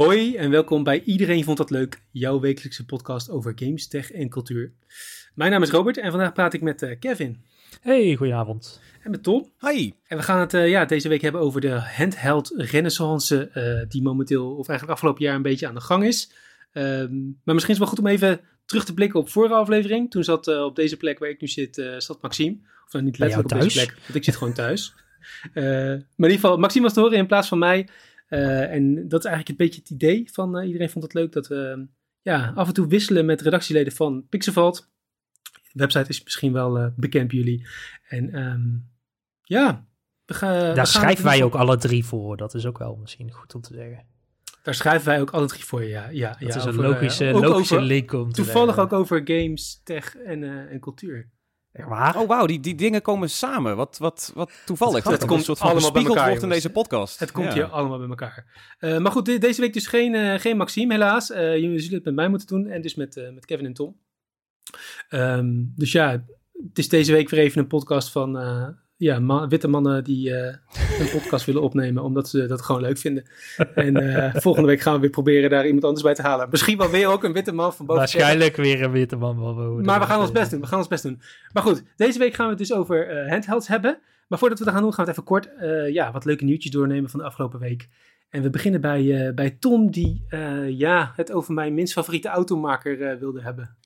Hoi en welkom bij Iedereen Vond Dat Leuk, jouw wekelijkse podcast over games, tech en cultuur. Mijn naam is Robert en vandaag praat ik met uh, Kevin. Hey, goedenavond. En met Tom. Hi. En we gaan het uh, ja, deze week hebben over de handheld renaissance uh, die momenteel, of eigenlijk afgelopen jaar een beetje aan de gang is. Um, maar misschien is het wel goed om even terug te blikken op vorige aflevering. Toen zat op deze plek waar ik nu zit, zat Maxime. Of nou niet letterlijk op deze plek, want ik zit gewoon thuis. maar in ieder geval, Maxime was te horen in plaats van mij. Uh, en dat is eigenlijk een beetje het idee van uh, iedereen vond het leuk dat we ja, af en toe wisselen met redactieleden van Pixelvalt. De website is misschien wel uh, bekend bij jullie. En um, ja, we gaan. Daar schrijven wij ook alle drie voor. Dat is ook wel misschien goed om te zeggen. Daar schrijven wij ook alle drie voor, ja. ja, dat ja, is een over, logische, logische over, link om te Toevallig leggen. ook over games, tech en, en cultuur. Echt waar? Oh wauw, die, die dingen komen samen. Wat, wat, wat toevallig. Het, komt een soort van allemaal bij elkaar, wordt in deze podcast. Het komt Ja. hier allemaal bij elkaar. Uh, maar goed, de, deze week dus geen, uh, geen Maxime helaas. Uh, jullie zullen het met mij moeten doen en dus met, met Kevin en Tom. Um, dus ja, het is deze week weer even een podcast van ja, man, witte mannen die een podcast willen opnemen omdat ze dat gewoon leuk vinden. En volgende week gaan we weer proberen daar iemand anders bij te halen. Misschien wel weer ook een witte man van boven. Waarschijnlijk weer een witte man van boven. Maar we gaan ons best doen. We gaan ons best doen. Maar goed, deze week gaan we het dus over uh, handhelds hebben. Maar voordat we dat gaan doen, gaan we het even kort ja, wat leuke nieuwtjes doornemen van de afgelopen week. En we beginnen bij, bij Tom, die ja, het over mijn minst favoriete automaker wilde hebben.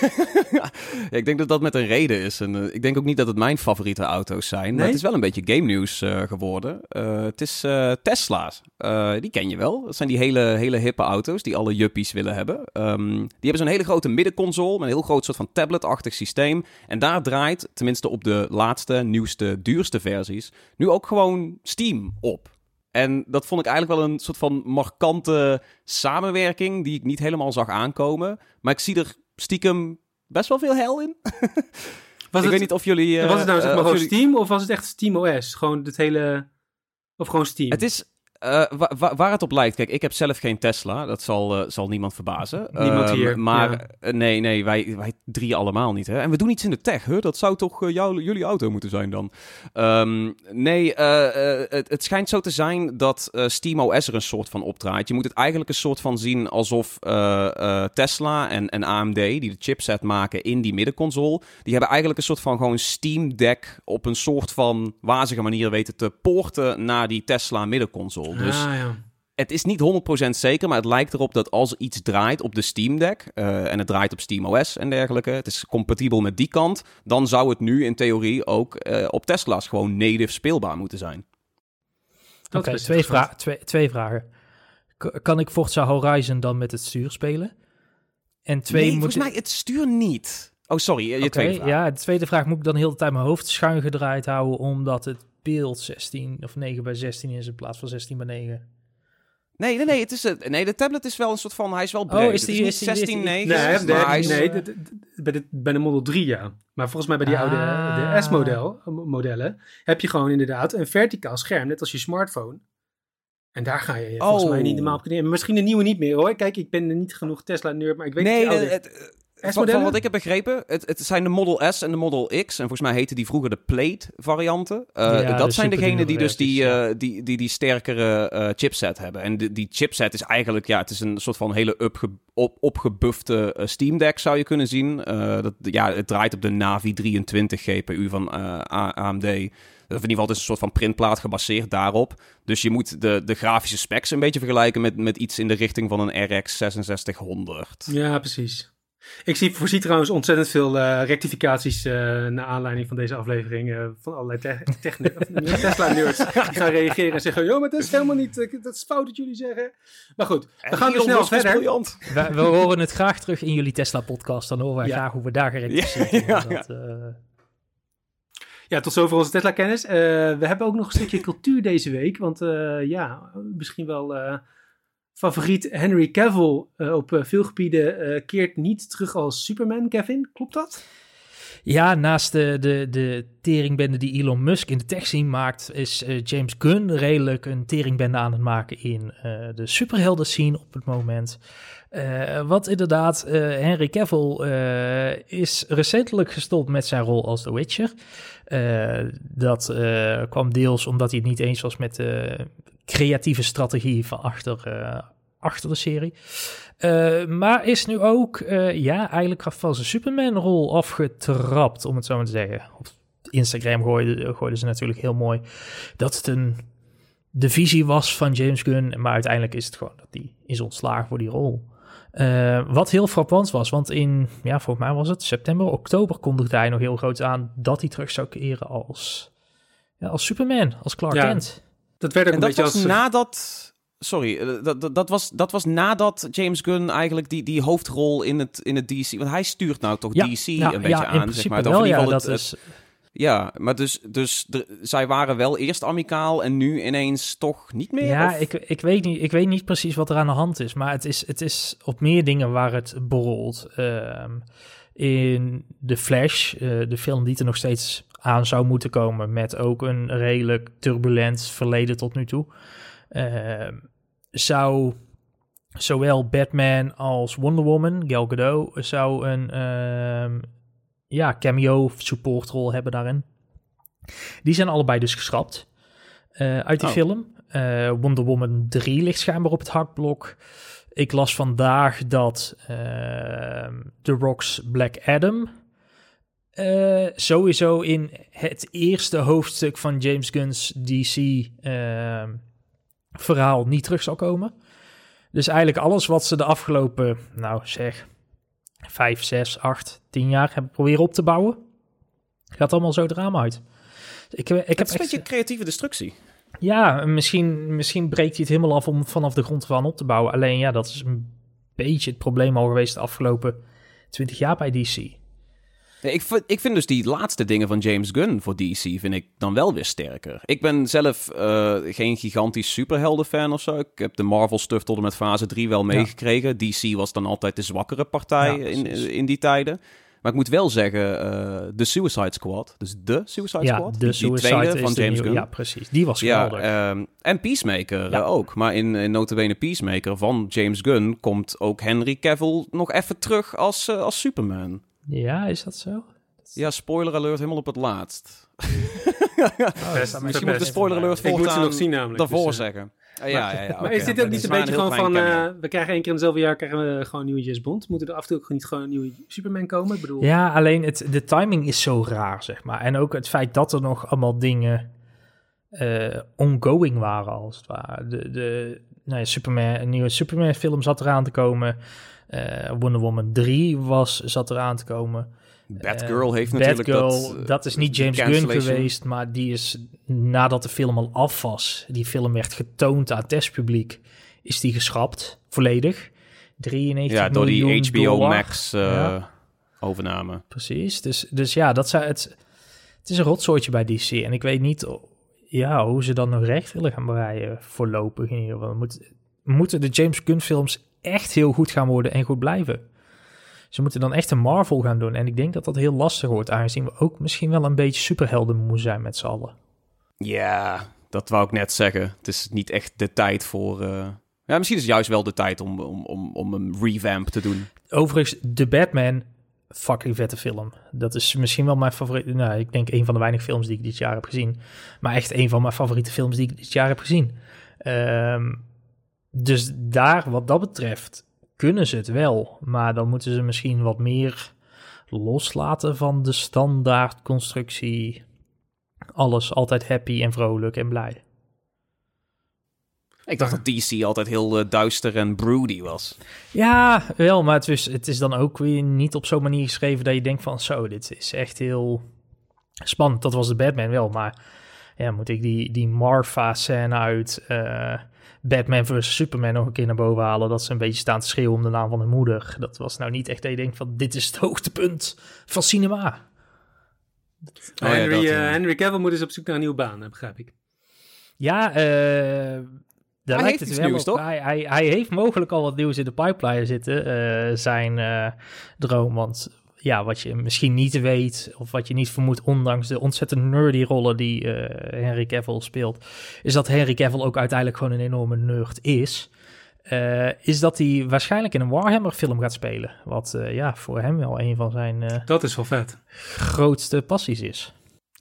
ja, ik denk dat dat met een reden is. En, uh, ik denk ook niet dat het mijn favoriete auto's zijn. Nee? Maar het is wel een beetje game nieuws uh, geworden. Uh, het is Tesla's. die ken je wel. Dat zijn die hele, hele hippe auto's die alle juppies willen hebben. Um, die hebben zo'n hele grote middenconsole met een heel groot soort van tablet-achtig systeem. En daar draait, tenminste op de laatste, nieuwste, duurste versies, nu ook gewoon Steam op. En dat vond ik eigenlijk wel een soort van markante samenwerking die ik niet helemaal zag aankomen. Maar ik zie er stiekem best wel veel hel in. Was ik het, weet niet of jullie... Uh, was het nou zeg maar uh, gewoon jullie... Steam of was het echt Steam OS? Gewoon het hele... Of gewoon Steam? Het is... Uh, wa wa waar het op lijkt. Kijk, ik heb zelf geen Tesla. Dat zal, uh, zal niemand verbazen. Niemand hier. Uh, maar ja. nee, nee, wij, wij drie allemaal niet. Hè? En we doen iets in de tech. Hè? Dat zou toch jou, jullie auto moeten zijn dan? Um, nee, het, het, schijnt zo te zijn dat SteamOS er een soort van opdraait. Je moet het eigenlijk een soort van zien alsof Tesla en, en AMD, die de chipset maken in die middenconsole, die hebben eigenlijk een soort van gewoon Steam Deck op een soort van wazige manier weten te poorten naar die Tesla middenconsole. Dus ah, ja. het is niet 100% zeker, maar het lijkt erop dat als iets draait op de Steam Deck uh, en het draait op SteamOS en dergelijke, het is compatibel met die kant, dan zou het nu in theorie ook uh, op Tesla's gewoon native speelbaar moeten zijn. Oké, okay, twee, vra twee, twee vragen. K kan ik Forza Horizon dan met het stuur spelen? En twee, nee, moet volgens mij het stuur niet. Oh, sorry, je okay, tweede vraag. Ja, de tweede vraag moet ik dan de hele tijd mijn hoofd schuin gedraaid houden, omdat het beeld 16 of 9 bij 16 is in plaats van 16 bij 9. Nee, nee, nee, het is het. Nee, de tablet is wel een soort van. Hij is wel breed. Oh, is die, het is niet 16, 9. Nee, maar nee, hij is, nee de, de, bij, de, bij de Model 3 ja. Maar volgens mij bij die Ah. oude de S-model modellen heb je gewoon inderdaad een verticaal scherm, net als je smartphone. En daar ga je volgens Oh. mij niet normaal op kunnen. Misschien de nieuwe niet meer hoor. Kijk, ik ben er niet genoeg Tesla-nerd, maar ik weet Nee, oude het, van, wat ik heb begrepen, het, het zijn de Model S en de Model X. En volgens mij heten die vroeger de Plate varianten. Uh, Ja, dat de zijn degenen die dus die, uh, die, die, die sterkere uh, chipset hebben. En die, die chipset is eigenlijk, ja, het is een soort van hele upge, op, opgebufte Steam Deck zou je kunnen zien. Dat, ja, het draait op de Navi 23 GPU van AMD. Of in ieder geval, het is een soort van printplaat gebaseerd daarop. Dus je moet de, de grafische specs een beetje vergelijken met, met iets in de richting van een RX 6600. Ja, precies. Ik zie, voorzie trouwens ontzettend veel uh, rectificaties uh, naar aanleiding van deze aflevering uh, van allerlei te te Tesla-nerds die gaan reageren en zeggen, joh, maar dat is helemaal niet, uh, dat is fout wat jullie zeggen. Maar goed, we en gaan dus snel verder. We, we, horen het graag terug in jullie Tesla-podcast, dan horen wij ja. graag hoe we daar gerectificeerd ja, ja, dat, ja, tot zover onze Tesla-kennis. Uh, we hebben ook nog een stukje cultuur deze week, want uh, ja, misschien wel uh, favoriet Henry Cavill uh, op veel gebieden keert niet terug als Superman, Kevin. Klopt dat? Ja, naast de, de, de teringbende die Elon Musk in de tech scene maakt, is James Gunn redelijk een teringbende aan het maken in de superhelden scene op het moment. Wat inderdaad, Henry Cavill is recentelijk gestopt met zijn rol als The Witcher. dat kwam deels omdat hij het niet eens was met creatieve strategie van achter achter de serie. maar is nu ook, ja, eigenlijk van zijn Superman-rol afgetrapt, om het zo maar te zeggen. Op Instagram gooiden, gooiden ze natuurlijk heel mooi dat het een de visie was van James Gunn. Maar uiteindelijk is het gewoon dat hij is ontslagen voor die rol. Uh, wat heel frappant was, want in, ja, volgens mij was het september, oktober kondigde hij nog heel groot aan dat hij terug zou keren als, ja, als Superman, als Clark ja, Kent. Dat werd ook en een dat beetje was als... nadat... Sorry, eh, dat, dat, dat, was, dat was nadat James Gunn eigenlijk die, die hoofdrol in het, in het DC... Want hij stuurt nou toch DC een beetje aan, zeg maar. Wel, ja, dat is... Ja, maar dus, dus zij waren wel eerst amicaal en nu ineens toch niet meer? Ja, ik, ik, weet niet, ik weet niet precies wat er aan de hand is, maar het is, het is op meer dingen waar het borrelt. Ehm, in The Flash, uh, de film die er nog steeds aan zou moeten komen, met ook een redelijk turbulent verleden tot nu toe, uh, zou zowel Batman als Wonder Woman, Gal Gadot, zou een uh, ja, cameo supportrol hebben daarin. Die zijn allebei dus geschrapt uh, uit die oh. film. Uh, Wonder Woman 3 ligt schijnbaar op het hakblok. Ik las vandaag dat uh, The Rock's Black Adam sowieso in het eerste hoofdstuk van James Gunn's DC verhaal niet terug zal komen. Dus eigenlijk alles wat ze de afgelopen, nou zeg, vijf, zes, acht, tien jaar hebben proberen op te bouwen. Gaat allemaal zo drama uit. Ik, ik heb is een beetje creatieve destructie. Ja, misschien, misschien breekt hij het helemaal af om vanaf de grond van op te bouwen. Alleen ja, dat is een beetje het probleem al geweest de afgelopen twintig jaar bij DC ik, vind, ik vind dus die laatste dingen van James Gunn voor DC vind ik dan wel weer sterker. Ik ben zelf uh, geen gigantisch superhelden-fan of zo. Ik heb de Marvel-stuff tot en met fase 3 wel meegekregen. DC was dan altijd de zwakkere partij in, in die tijden. Maar ik moet wel zeggen, uh, de Suicide Squad, dus de Suicide ja, Squad, de die, Suicide tweede van James Gunn. Ja, precies. Die was geweldig. Ja, um, en Peacemaker ja. ook. Maar in, in notabene Peacemaker van James Gunn komt ook Henry Cavill nog even terug als, uh, als Superman. Ja, is dat zo? Ja, spoiler alert helemaal op het laatst. oh, Misschien moet de spoiler alert ze nog zien namelijk. Daarvoor dus, uh, zeggen. Uh, ja, ja, ja, maar is dit ook niet een beetje gewoon van... Uh, we krijgen één keer in hetzelfde jaar krijgen we gewoon een nieuwe James Bond. Moeten er af en toe ook niet gewoon een nieuwe Superman komen? Ik bedoel... Ja, alleen het, de timing is zo raar, zeg maar. En ook het feit dat er nog allemaal dingen uh, ongoing waren, als het ware. De, de nou ja, Superman, een nieuwe Superman film zat eraan te komen... Uh, Wonder Woman 3 was, zat eraan te komen. Batgirl heeft natuurlijk dat... Uh, dat is niet James Gunn geweest, maar die is nadat de film al af was, die film werd getoond aan testpubliek, is die geschrapt, volledig. 93 Ja, door die HBO Max uh, overname. Precies, dus, dus ja, dat zou het... Het is een rotsoortje bij DC en ik weet niet ja, hoe ze dan nog recht willen gaan bereiden voorlopig in ieder geval. Moet, moeten de James Gunn films echt heel goed gaan worden en goed blijven. Ze moeten dan echt een Marvel gaan doen. En ik denk dat dat heel lastig wordt, aangezien we ook misschien wel een beetje superhelden moeten zijn met z'n allen. Ja, dat wou ik net zeggen. Het is niet echt de tijd voor. Uh... Ja, misschien is het juist wel de tijd om, om, om, om een revamp te doen. Overigens, The Batman, fucking vette film. Dat is misschien wel mijn favoriete. Nou, ik denk een van de weinige films die ik dit jaar heb gezien. Maar echt een van mijn favoriete films die ik dit jaar heb gezien. Um, dus daar, wat dat betreft, kunnen ze het wel. Maar dan moeten ze misschien wat meer loslaten van de standaard constructie. Alles altijd happy en vrolijk en blij. Ik dacht dat DC altijd heel uh, duister en broody was. Ja, wel, maar het is, het is dan ook weer niet op zo'n manier geschreven dat je denkt van zo, dit is echt heel spannend. Dat was de Batman wel, maar ja, moet ik die, die Marfa-scène uit uh, Batman vs. Superman nog een keer naar boven halen. Dat ze een beetje staan te schreeuwen om de naam van hun moeder. Dat was nou niet echt dat je denkt van dit is het hoogtepunt van cinema. Oh, Henry, uh, Henry Cavill moet eens op zoek naar een nieuwe baan, begrijp ik. Ja, uh, daar lijkt het wel nieuws, op. Hij, hij, hij, heeft mogelijk al wat nieuws in de pipeline zitten. Uh, zijn droom, want ja, wat je misschien niet weet of wat je niet vermoedt, ondanks de ontzettend nerdy rollen die uh, Henry Cavill speelt, is dat Henry Cavill ook uiteindelijk gewoon een enorme nerd is. Uh, is dat hij waarschijnlijk in een Warhammer film gaat spelen. Wat uh, ja, voor hem wel een van zijn... dat is wel vet. Grootste passies is.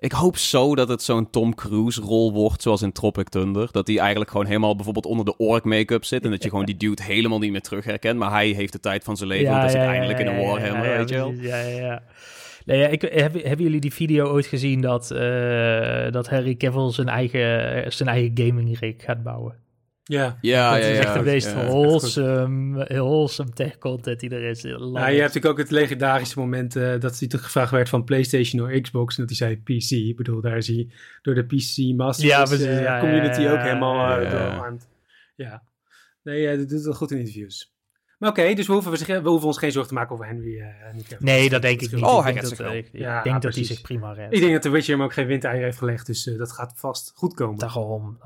Ik hoop zo dat het zo'n Tom Cruise rol wordt, zoals in Tropic Thunder. Dat hij eigenlijk gewoon helemaal bijvoorbeeld onder de ork make-up zit. En dat je gewoon die dude helemaal niet meer terug herkent. Maar hij heeft de tijd van zijn leven, ja, want hij zit eindelijk in een Warhammer, weet je wel. Ja, ja, ja. Nee, ja, ik, hebben jullie die video ooit gezien dat, uh, dat Harry Cavill zijn eigen, zijn eigen gaming rig gaat bouwen? Ja, ja, dat ja, is echt de meest ja, wholesome, wholesome tech content die er is. Ja, je hebt natuurlijk ook het legendarische moment uh, dat hij toch gevraagd werd van PlayStation of Xbox en dat hij zei PC. Ik bedoel, daar is hij door de PC Masters ja, uh, community ook helemaal uh, doorarmd. Ja, nee, uh, dat doet het goed in interviews. Maar oké, dus we hoeven, we, we hoeven ons geen zorgen te maken over Henry. Uh, nee, dat denk ik niet. Oh, ik denk, dat, ik ja, denk dat hij zich prima redt. Ik denk dat de Witcher hem ook geen windeier heeft gelegd, dus uh, dat gaat vast goed komen. Daarom.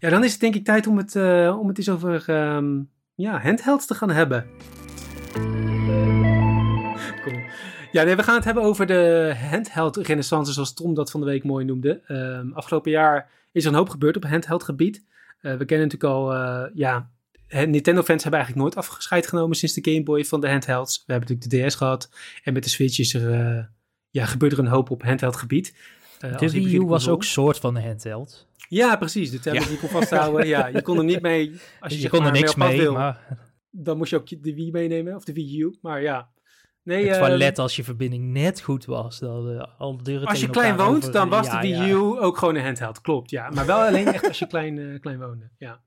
Ja, dan is het denk ik tijd om het, uh, om het eens over um, ja, handhelds te gaan hebben. Ja, we gaan het hebben over de handheld renaissance, zoals Tom dat van de week mooi noemde. Um, afgelopen jaar is er een hoop gebeurd op handheld gebied. we kennen natuurlijk al, ja, Nintendo-fans hebben eigenlijk nooit afgescheid genomen sinds de Game Boy van de handhelds. We hebben natuurlijk de DS gehad. En met de Switch is er, ja, gebeurt er een hoop op handheld gebied. De Wii U was ook soort van een handheld. Ja, precies. De tablet ja. die kon vasthouden. ja, je kon er niet mee. Als je, je kon er niks mee, wil, maar... dan moest je ook de Wii meenemen of de Wii U. Maar ja. Nee, het uh, toilet als je verbinding net goed was. Dan, uh, al als je klein woont, dan was ja, de Wii U ook gewoon een handheld. Klopt, ja. Maar wel alleen echt als je klein, klein woonde. Ja.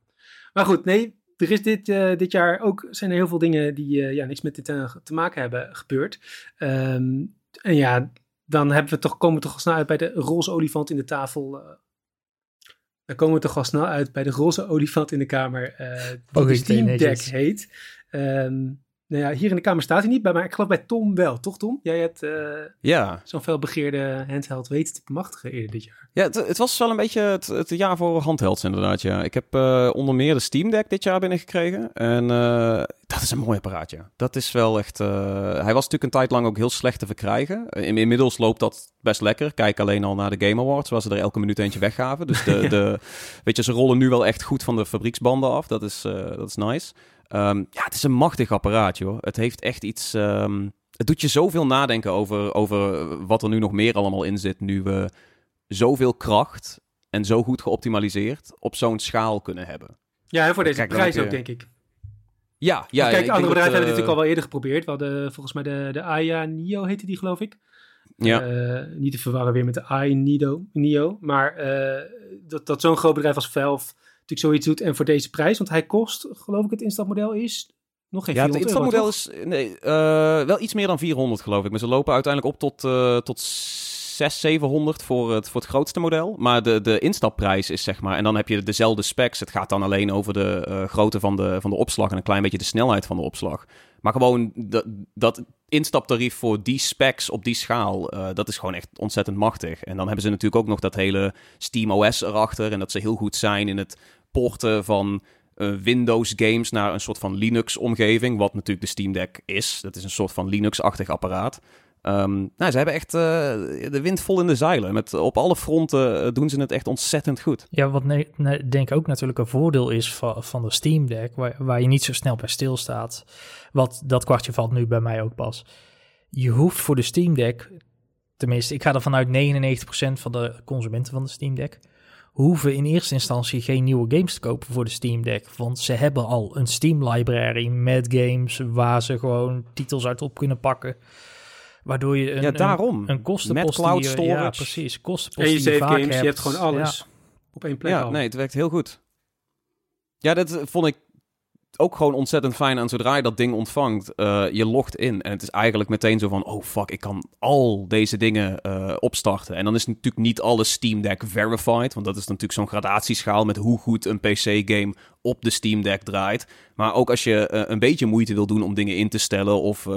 Maar goed, nee, er is dit, uh, dit jaar ook zijn er heel veel dingen die ja, niks met dit te maken hebben gebeurd. Um, en ja, dan hebben we toch, komen we toch snel uit bij de roze olifant in de tafel. Dan komen we toch al snel uit bij de roze olifant in de kamer. die de Steam Deck heet. Um, nou ja, hier in de kamer staat hij niet, bij, maar ik geloof bij Tom wel, toch Tom? Jij hebt uh, ja. zo'n felbegeerde handheld weten te bemachtigen eerder dit jaar. Ja, het, het was wel een beetje het, het, jaar voor handhelds inderdaad, ja. Ik heb uh, onder meer de Steam Deck dit jaar binnengekregen en uh, dat is een mooi apparaatje. Dat is wel echt... hij was natuurlijk een tijd lang ook heel slecht te verkrijgen. In, inmiddels loopt dat best lekker. Kijk alleen al naar de Game Awards, waar ze er elke minuut eentje weggaven. Dus de, de, weet je, ze rollen nu wel echt goed van de fabrieksbanden af. Dat is, dat is nice. Um, ja, het is een machtig apparaat, joh. Het heeft echt iets... Um, het doet je zoveel nadenken over, over wat er nu nog meer allemaal in zit... nu we zoveel kracht en zo goed geoptimaliseerd op zo'n schaal kunnen hebben. Ja, en voor deze prijs ook, denk ik. Ja, ja. kijk, andere bedrijven hebben het natuurlijk al wel eerder geprobeerd. We hadden volgens mij de, de Aya Nio heette die, geloof ik. Ja. Uh, niet te verwarren weer met de AI Nio, Nio. Maar uh, dat, dat zo'n groot bedrijf als Valve natuurlijk zoiets doet en voor deze prijs. Want hij kost, geloof ik, het instapmodel is nog geen Ja, het instapmodel is nee, uh, wel iets meer dan 400 geloof ik. Maar ze lopen uiteindelijk op tot, uh, tot 600, 700 voor het, voor het grootste model. Maar de, de instapprijs is zeg maar... En dan heb je dezelfde specs. Het gaat dan alleen over de uh, grootte van de, van de opslag... en een klein beetje de snelheid van de opslag. Maar gewoon dat, dat instaptarief voor die specs op die schaal... Dat is gewoon echt ontzettend machtig. En dan hebben ze natuurlijk ook nog dat hele Steam OS erachter... en dat ze heel goed zijn in het porten van uh, Windows games naar een soort van Linux-omgeving, wat natuurlijk de Steam Deck is. Dat is een soort van Linux-achtig apparaat. Um, nou, ze hebben echt uh, de wind vol in de zeilen. Met, op alle fronten uh, doen ze het echt ontzettend goed. Ja, wat ne denk ik ook natuurlijk een voordeel is van, van de Steam Deck, waar, waar je niet zo snel bij stilstaat. Wat dat kwartje valt nu bij mij ook pas. Je hoeft voor de Steam Deck, tenminste, ik ga er vanuit 99% van de consumenten van de Steam Deck, hoeven in eerste instantie geen nieuwe games te kopen voor de Steam Deck. Want ze hebben al een Steam library met games waar ze gewoon titels uit op kunnen pakken. Waardoor je een, ja, daarom. een, een kostenpost... Met cloud storage. Ja, precies. Kostenpost en je save games, hebt. je hebt gewoon alles ja. op één plek Ja, al. nee, het werkt heel goed. Ja, dat vond ik ook gewoon ontzettend fijn aan zodra je dat ding ontvangt. Uh, je logt in en het is eigenlijk meteen zo van... oh fuck, ik kan al deze dingen uh, opstarten. En dan is natuurlijk niet alles Steam Deck verified... want dat is natuurlijk zo'n gradatieschaal... met hoe goed een PC-game op de Steam Deck draait. Maar ook als je uh, een beetje moeite wil doen om dingen in te stellen... of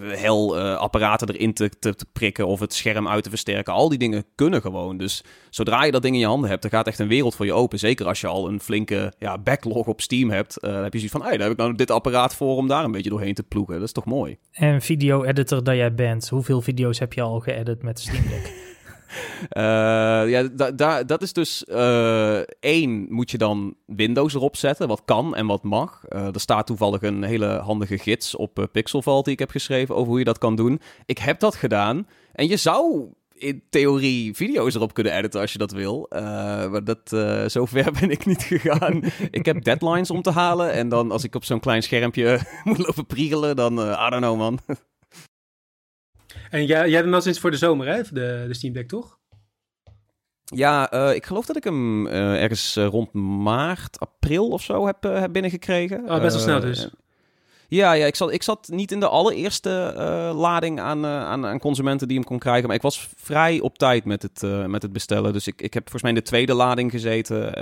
hel apparaten erin te, te, te, prikken... of het scherm uit te versterken. Al die dingen kunnen gewoon. Dus zodra je dat ding in je handen hebt... dan gaat echt een wereld voor je open. Zeker als je al een flinke ja, backlog op Steam hebt... dan heb je zoiets van... Hey, daar heb ik nou dit apparaat voor om daar een beetje doorheen te ploegen. Dat is toch mooi? En video-editor dat jij bent, hoeveel video's heb je al geëdit met Steam Deck? Uh, ja, da, da, dat is dus uh, één, moet je dan Windows erop zetten, wat kan en wat mag. Uh, er staat toevallig een hele handige gids op Pixelval die ik heb geschreven over hoe je dat kan doen. Ik heb dat gedaan en je zou in theorie video's erop kunnen editen als je dat wil. Uh, maar dat, uh, zover ben ik niet gegaan. ik heb deadlines om te halen. En dan als ik op zo'n klein schermpje moet lopen priegelen, dan uh, I don't know man. en jij, jij hebt hem al sinds voor de zomer hè, de, de Steam Deck toch? Ja, ik geloof dat ik hem ergens rond maart, april of zo heb, heb binnengekregen. Oh, best wel snel dus. Ja, ja ik, zat, ik zat niet in de allereerste uh, lading aan, uh, aan, aan, consumenten die hem kon krijgen. Maar ik was vrij op tijd met het, uh, met het bestellen. Dus ik, ik heb volgens mij in de tweede lading gezeten.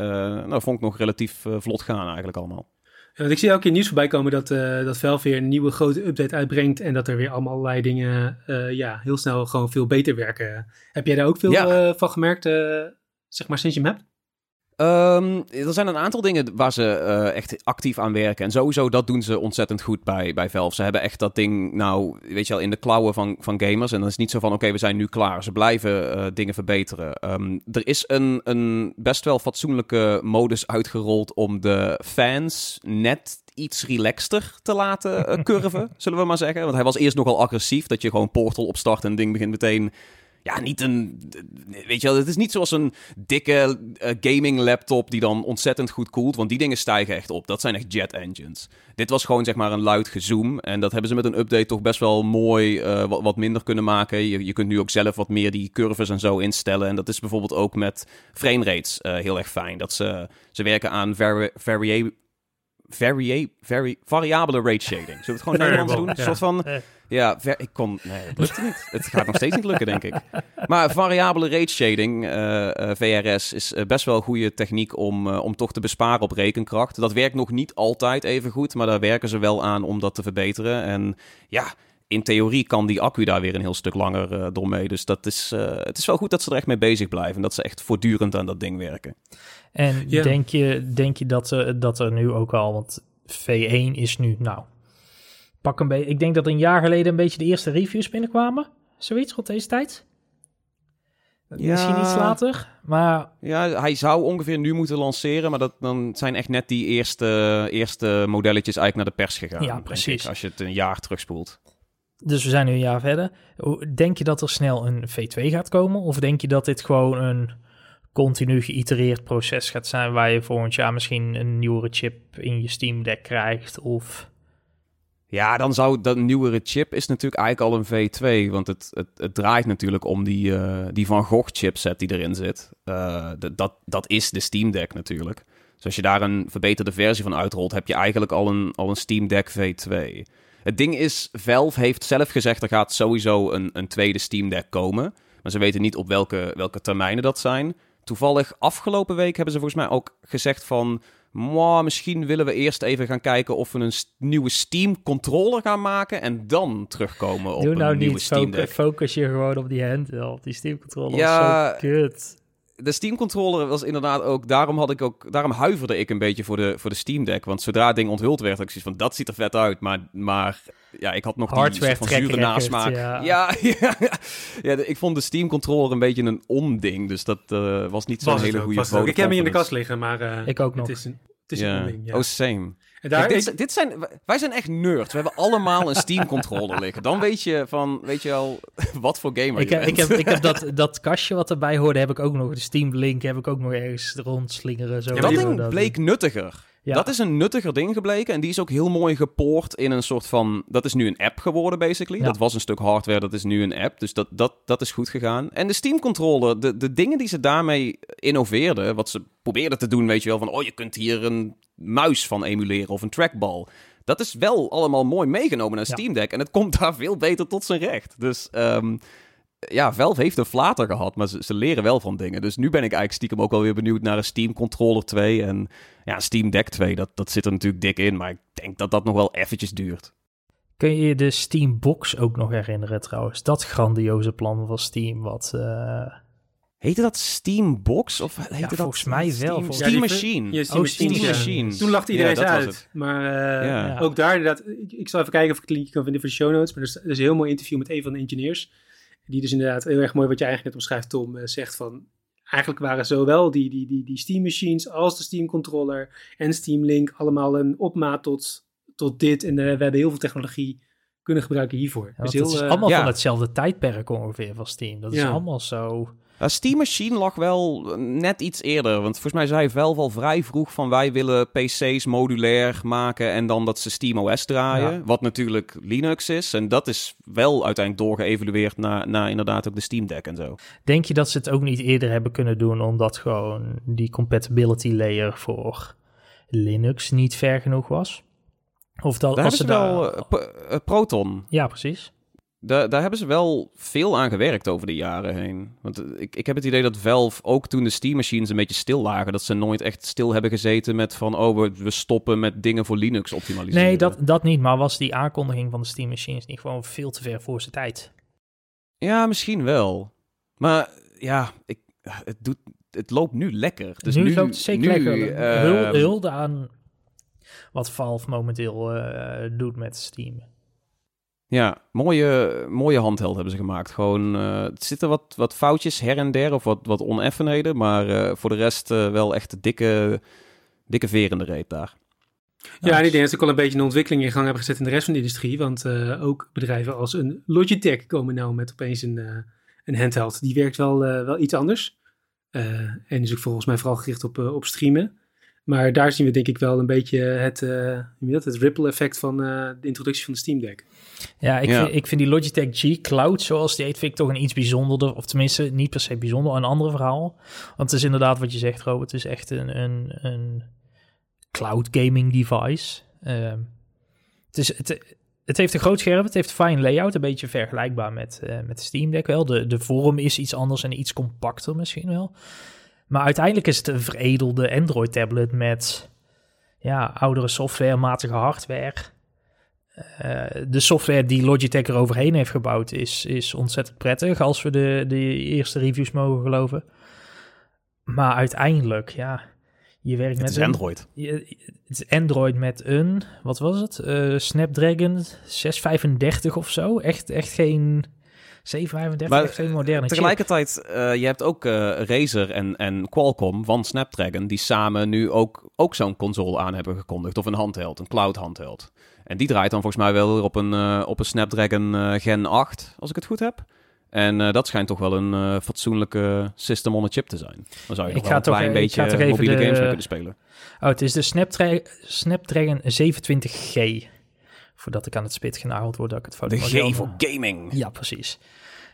nou, vond ik nog relatief vlot gaan eigenlijk allemaal. Ja, ik zie elke keer nieuws voorbij komen dat, dat Valve weer een nieuwe grote update uitbrengt. En dat er weer allemaal allerlei dingen ja, heel snel gewoon veel beter werken. Heb jij daar ook veel ja. van gemerkt, zeg maar, sinds je hem hebt? Um, er zijn een aantal dingen waar ze uh, echt actief aan werken. En sowieso, dat doen ze ontzettend goed bij, bij Valve. Ze hebben echt dat ding, nou, weet je wel, in de klauwen van, van gamers. En dan is het niet zo van, oké, we zijn nu klaar. Ze blijven uh, dingen verbeteren. Um, er is een, een best wel fatsoenlijke modus uitgerold om de fans net iets relaxter te laten uh, curven, zullen we maar zeggen. Want hij was eerst nogal agressief, dat je gewoon Portal opstart en ding begint meteen ja, niet een. Weet je wel, het is niet zoals een dikke uh, gaming laptop die dan ontzettend goed koelt. Want die dingen stijgen echt op. Dat zijn echt jet engines. Dit was gewoon zeg maar een luid gezoom. En dat hebben ze met een update toch best wel mooi uh, wat, wat, minder kunnen maken. Je, je kunt nu ook zelf wat meer die curves en zo instellen. En dat is bijvoorbeeld ook met frame rates uh, heel erg fijn. Dat ze, ze werken aan vari varia vari variabele rate shading. Zullen we het gewoon Nederlands doen? Een soort van... Ja, ik kon... Nee, het lukte niet. Het gaat nog steeds niet lukken, denk ik. Maar variabele rate shading, uh, uh, VRS, is uh, best wel een goede techniek om, om toch te besparen op rekenkracht. Dat werkt nog niet altijd even goed, maar daar werken ze wel aan om dat te verbeteren. En ja, in theorie kan die accu daar weer een heel stuk langer door mee. Dus dat is, het is wel goed dat ze er echt mee bezig blijven. En dat ze echt voortdurend aan dat ding werken. En ja. denk, je, denk je dat, dat er nu ook al, want V1 is nu, nou, pak een beetje. Ik denk dat een jaar geleden een beetje de eerste reviews binnenkwamen. Zoiets rond deze tijd. Ja, Misschien iets later, maar... Ja, hij zou ongeveer nu moeten lanceren, maar dat, dan zijn echt net die eerste, eerste modelletjes eigenlijk naar de pers gegaan. Ja, precies. Ik, als je het een jaar terugspoelt. Dus we zijn nu een jaar verder. Denk je dat er snel een V2 gaat komen? Of denk je dat dit gewoon een continu geïtereerd proces gaat zijn... waar je volgend jaar misschien een nieuwere chip in je Steam Deck krijgt? Of... Ja, dan zou dat nieuwere chip is natuurlijk eigenlijk al een V2. Want het, het, het draait natuurlijk om die, uh, die Van Gogh chipset die erin zit. Uh, dat, dat is de Steam Deck natuurlijk. Dus als je daar een verbeterde versie van uitrolt, heb je eigenlijk al een, al een Steam Deck V2. Het ding is, Valve heeft zelf gezegd er gaat sowieso een, een tweede Steam Deck komen. Maar ze weten niet op welke, welke termijnen dat zijn. Toevallig afgelopen week hebben ze volgens mij ook gezegd van maar misschien willen we eerst even gaan kijken of we een nieuwe Steam controller gaan maken en dan terugkomen op Doe nou een nieuwe niet, Steam Deck. Focus je gewoon op die handheld, die Steam controller. Ja, zo kut. De Steam controller was inderdaad ook, daarom had ik ook, daarom huiverde ik een beetje voor de, voor de Steam Deck, want zodra het ding onthuld werd, had ik zoiets van dat ziet er vet uit, maar, maar ja, ik had nog Hardware die van zure nasmaak. Ja. Ja, ja, ja, ik vond de Steam controller een beetje een onding, dus dat uh, was niet zo'n hele goede foto. Ik heb hem in de kast liggen, maar uh, ik ook nog. Het is een, het is een onding, ja. Oh, same. Daar dit, dit, zijn, wij zijn echt nerds. We hebben allemaal een Steam controller liggen. Dan weet je van, weet je wel, wat voor gamer ik, je heb, ik heb, ik heb dat, dat kastje wat erbij hoorde, heb ik ook nog. De Steam Link heb ik ook nog ergens rondslingeren. Zo ja, dat ding bleek nuttiger. Ja. Dat is een nuttiger ding gebleken. En die is ook heel mooi gepoord in een soort van. Dat is nu een app geworden, basically. Dat was een stuk hardware, dat is nu een app. Dus dat, dat, dat is goed gegaan. En de Steam controller, de, de dingen die ze daarmee innoveerden. Wat ze probeerden te doen, weet je wel. Van oh, je kunt hier een muis van emuleren of een trackball. Dat is wel allemaal mooi meegenomen naar Steam Deck. En het komt daar veel beter tot zijn recht. Dus. Um, ja, Valve heeft een flater gehad, maar ze, ze, leren wel van dingen. Dus nu ben ik eigenlijk stiekem ook wel weer benieuwd naar een Steam Controller 2 en ja, Steam Deck 2. Dat, dat zit er natuurlijk dik in, maar ik denk dat dat nog wel eventjes duurt. Kun je je de Steam Box ook nog herinneren trouwens? Dat grandioze plan van Steam, wat... Uh... Heette dat Steam Box? Of heette ja, dat volgens mij wel. Steam, Steam Machine. Steam, oh, Steam Machine. Toen lachte iedereen ja, uit. Maar uh, ja. ook daar, inderdaad, ik, ik zal even kijken of ik het linkje kan vinden voor de show notes. Maar er is, er is een heel mooi interview met een van de engineers. Die dus inderdaad heel erg mooi wat je eigenlijk net omschrijft, Tom, uh, zegt van... Eigenlijk waren zowel die, die, die, die Steam Machines als de Steam Controller en Steam Link allemaal een opmaat tot, tot dit. En uh, we hebben heel veel technologie kunnen gebruiken hiervoor. Ja, dus het is eh, allemaal ja. van hetzelfde tijdperk ongeveer van Steam. Dat is Ja. allemaal zo... Ja, Steam Machine lag wel net iets eerder. Want volgens mij zei Valve al vrij vroeg van wij willen PC's modulair maken en dan dat ze Steam OS draaien. Ja. Wat natuurlijk Linux is. En dat is wel uiteindelijk doorgeëvalueerd naar, naar inderdaad ook de Steam Deck en zo. Denk je dat ze het ook niet eerder hebben kunnen doen, omdat gewoon die compatibility layer voor Linux niet ver genoeg was? Of dat Daar als hebben ze daar- wel eh, eh, Proton. Ja, precies. Daar, daar hebben ze wel veel aan gewerkt over de jaren heen. Want eh, ik, ik heb het idee dat Valve, ook toen de Steam Machines een beetje stil lagen, dat ze nooit echt stil hebben gezeten met van, oh, we, we stoppen met dingen voor Linux optimaliseren. Nee, dat, dat niet. Maar was die aankondiging van de Steam Machines niet gewoon veel te ver voor zijn tijd? Ja, misschien wel. Maar ja, ik, het, doet, het loopt nu lekker. Dus nu, nu, loopt het zeker nu, lekker. hulde aan wat Valve momenteel eh, doet met Steam. Ja, mooie, mooie handheld hebben ze gemaakt. Gewoon, eh, er zitten wat, wat foutjes her en der of wat, wat oneffenheden. Maar eh, voor de rest eh, wel echt een dikke, dikke de reet daar. Ja, en ik denk dat ze ook al een beetje een ontwikkeling in gang hebben gezet in de rest van de industrie. Want ook bedrijven als een Logitech komen nou met opeens een, een handheld. Die werkt wel, wel iets anders. En is ook volgens mij vooral gericht op, op streamen. Maar daar zien we denk ik wel een beetje het, eh, hoe noem je dat, het ripple effect van eh, de introductie van de Steam Deck. Ja, ik, Ja. Vind, ik vind die Logitech G Cloud, zoals die heet, vind ik toch een iets bijzonderder. Of tenminste, niet per se bijzonder, een ander verhaal. Want het is inderdaad wat je zegt, Robert. Het is echt een, een, een cloud gaming device. Ehm, het, is, het, het heeft een groot scherm, het heeft een fine layout. Een beetje vergelijkbaar met, eh, met de Steam Deck wel. De, de vorm is iets anders en iets compacter misschien wel. Maar uiteindelijk is het een veredelde Android-tablet met ja, oudere software, matige hardware. Eh, de software die Logitech er overheen heeft gebouwd is, is ontzettend prettig, als we de, de eerste reviews mogen geloven. Maar uiteindelijk, ja, je werkt Het met is een- Android. je- het is Android met een, wat was het? Eh, Snapdragon 635 of zo. Echt, echt geen 735, Maar, echt geen moderne. Tegelijkertijd, eh, je hebt ook eh, Razer en, en Qualcomm van Snapdragon... die samen nu ook, ook zo'n console aan hebben gekondigd. Of een handheld, een cloud handheld. En die draait dan volgens mij wel weer op een, eh, op een Snapdragon eh, Gen 8, als ik het goed heb. En eh, dat schijnt toch wel een eh, fatsoenlijke system on a chip te zijn. Dan zou je Ik nog wel een klein beetje mobiele de- games mee kunnen spelen. Oh, het is de Snapdra Snapdragon 27G. Voordat ik aan het spit genageld word dat ik het fout De G voor gaming. Ja, precies.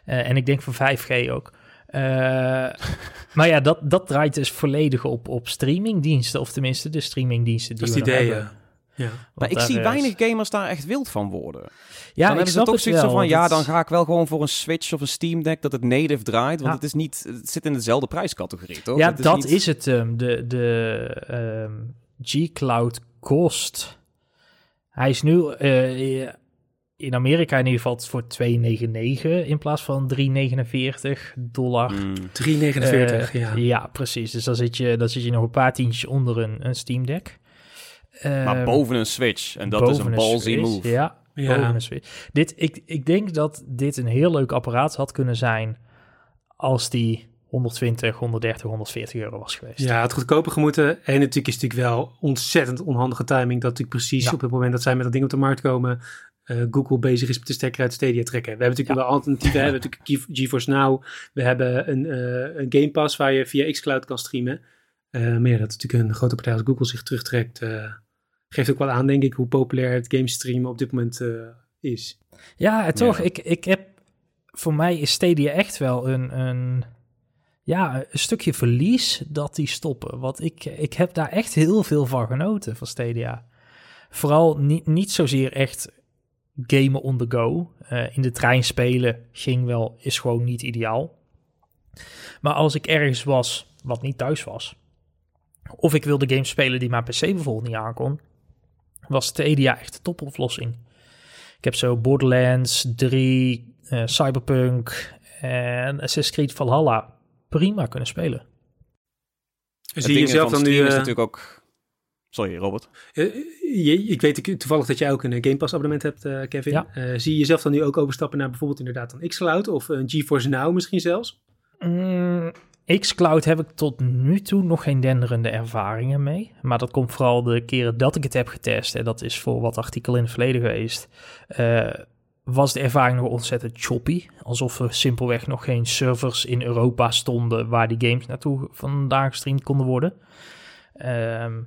Eh, en ik denk voor 5G ook. Eh, maar ja, dat, dat draait dus volledig op, op streamingdiensten. Of tenminste, de streamingdiensten die Dat is we idee, hebben. ja. Maar ik zie weinig gamers daar echt wild van worden. Ja, dan ik hebben ze snap toch zoiets wel. van, ja, dan ga ik wel gewoon voor een Switch of een Steam Deck dat het native draait. Want Ja. het, is niet, het zit in dezelfde prijscategorie, toch? Ja, Het dat niet- is het. ehm, de de ehm, G-Cloud kost. Hij is nu eh, in Amerika in ieder geval voor 2,99 in plaats van 3,49 dollar. Hmm. 3,49, Eh, ja. Ja, precies. Dus dan zit je, dan zit je nog een paar tientjes onder een, een Steam Deck. Maar Ehm, boven een Switch. En dat is een ballsy Switch, move. Ja, Ja. boven een Switch. Dit, ik, ik denk dat dit een heel leuk apparaat had kunnen zijn als die 120, 130, 140 euro was geweest. Ja, het goedkoper gemoeten. En natuurlijk is het natuurlijk wel ontzettend onhandige timing. Dat natuurlijk precies Ja. op het moment dat zij met dat ding op de markt komen. eh, Google bezig is met de stekker uit Stadia trekken. We hebben natuurlijk wel alternatieven. We hebben natuurlijk Ge- GeForce Now. We hebben een, eh, een Game Pass waar je via xCloud kan streamen. Eh, maar ja, dat natuurlijk een grote partij als Google zich terugtrekt. eh, geeft ook wel aan, denk ik, hoe populair het gamestreamen op dit moment eh, is. Ja, en toch, Ja. Ik, ik heb, voor mij is Stadia echt wel een, een, ja, een stukje verlies dat die stoppen. Want ik, ik heb daar echt heel veel van genoten, van Stadia. Vooral niet, niet zozeer echt gamen on the go. Eh, in de trein spelen ging wel, is gewoon niet ideaal. Maar als ik ergens was, wat niet thuis was, of ik wilde games spelen die mijn PC bijvoorbeeld niet aankon, was Stadia echt de topoplossing. Ik heb zo Borderlands 3, eh, Cyberpunk en Assassin's Creed Valhalla prima kunnen spelen. Het Zie je jezelf dan nu... Is eh, natuurlijk ook... Sorry, Robert. Eh, je, ik weet toevallig dat jij ook een Game Pass abonnement hebt, eh, Kevin. Ja. Eh, zie je jezelf dan nu ook overstappen naar bijvoorbeeld inderdaad een xCloud of een GeForce Now misschien zelfs? Mm, Xcloud heb ik tot nu toe nog geen denderende ervaringen mee. Maar dat komt vooral de keren dat ik het heb getest. En dat is voor wat artikel in het verleden geweest. Eh, was de ervaring nog ontzettend choppy. Alsof er simpelweg nog geen servers in Europa stonden waar die games naartoe vandaan gestreamd konden worden. Ehm,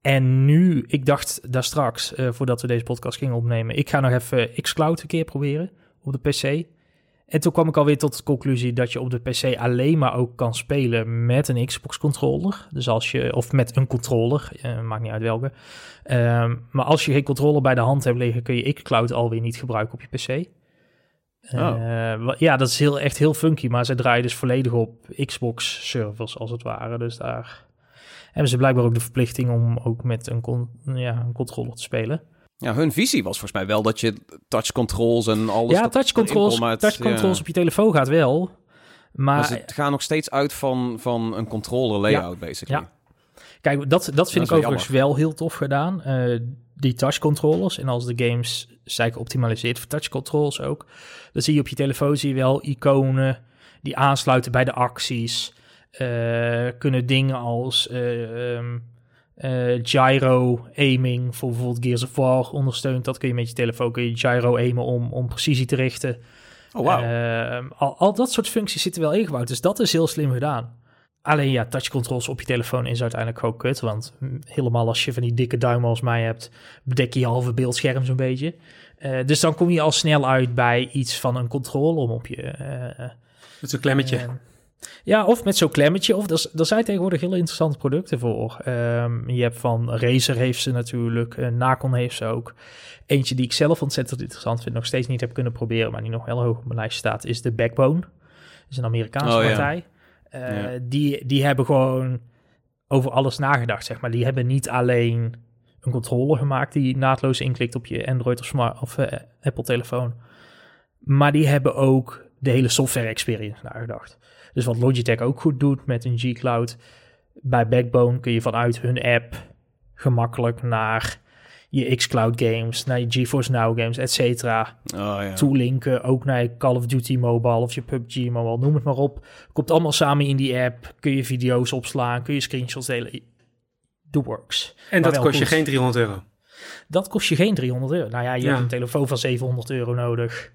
en nu, ik dacht daar straks, uh, voordat we deze podcast gingen opnemen, ik ga nog even xCloud een keer proberen op de PC. En toen kwam ik alweer tot de conclusie dat je op de PC alleen maar ook kan spelen met een Xbox controller. Dus als je, of met een controller, uh, maakt niet uit welke. Um, maar als je geen controller bij de hand hebt liggen, kun je xCloud alweer niet gebruiken op je PC. Oh. Uh, ja, dat is heel, echt heel funky, maar ze draaien dus volledig op Xbox servers als het ware. Dus daar hebben ze blijkbaar ook de verplichting om ook met een, con ja, een controller te spelen. Ja, hun visie was volgens mij wel dat je touch controls en alles... Ja, touch controls, touch controls op je telefoon gaat wel. Maar, maar het gaat nog steeds uit van, van een controller layout, ja, basically. Ja. Kijk, dat, dat vind ik overigens wel heel tof gedaan. Uh, die touch controllers. En als de games zijn geoptimaliseerd voor touch controls ook. Dan zie je op je telefoon zie je wel iconen die aansluiten bij de acties. Uh, kunnen dingen als uh, um, uh, gyro aiming voor bijvoorbeeld Gears of War ondersteunt. Dat kun je met je telefoon kun je gyro aimen om, om precisie te richten. Oh, wow. Uh, al, al dat soort functies zitten wel ingebouwd. Dus dat is heel slim gedaan. Alleen ja, touch controls op je telefoon is uiteindelijk gewoon kut. Want helemaal als je van die dikke duimen als mij hebt, bedek je je halve beeldscherm zo'n beetje. Uh, dus dan kom je al snel uit bij iets van een controle op je. Uh, Met zo'n klemmetje. Ja, of met zo'n klemmetje. Of er, zijn tegenwoordig hele interessante producten voor. Um, je hebt van Razer heeft ze natuurlijk. Uh, Nacon heeft ze ook. Eentje die ik zelf ontzettend interessant vind. Nog steeds niet heb kunnen proberen. Maar die nog heel hoog op mijn lijst staat. Is de Backbone. Dat is een Amerikaanse oh, partij. Uh, ja. die, die hebben gewoon over alles nagedacht, zeg maar. Die hebben niet alleen een controller gemaakt die naadloos inklikt op je Android of, smart, of uh, Apple telefoon. Maar die hebben ook de hele software experience nagedacht. Dus wat Logitech ook goed doet met een G-Cloud. Bij Backbone kun je vanuit hun app gemakkelijk naar je xCloud games, naar je GeForce Now games, et cetera. Oh, ja. Toelinken, ook naar je Call of Duty Mobile of je PUBG Mobile, noem het maar op. Komt allemaal samen in die app. Kun je video's opslaan, kun je screenshots delen. The works. En dat kost je geen 300 euro? Dat kost je geen 300 euro. Nou ja, je hebt een telefoon van 700 euro nodig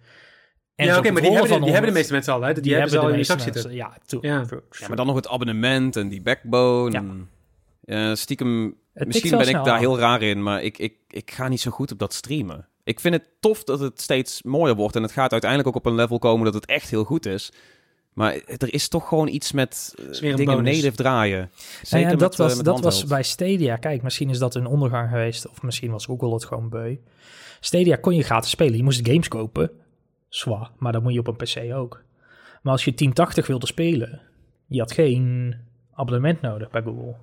ja, oké, maar die hebben, de, die hebben de meeste mensen al, hè? Die, die hebben, ze al in je zak zitten. Ja, ja. ja, maar dan nog het abonnement en die backbone. Ja. En, stiekem, misschien ben ik daar heel raar in, maar ik, ik, ik ga niet zo goed op dat streamen. Ik vind het tof dat het steeds mooier wordt en het gaat uiteindelijk ook op een level komen dat het echt heel goed is. Maar er is toch gewoon iets met uh, dingen native draaien. Zeker ja, dat, was, dat was bij Stadia. Kijk, misschien is dat een ondergang geweest. Of misschien was Google het gewoon beu. Stadia kon je gratis spelen. Je moest games kopen zwaar, maar dat moet je op een PC ook. Maar als je 1080 wilde spelen, je had geen abonnement nodig bij Google.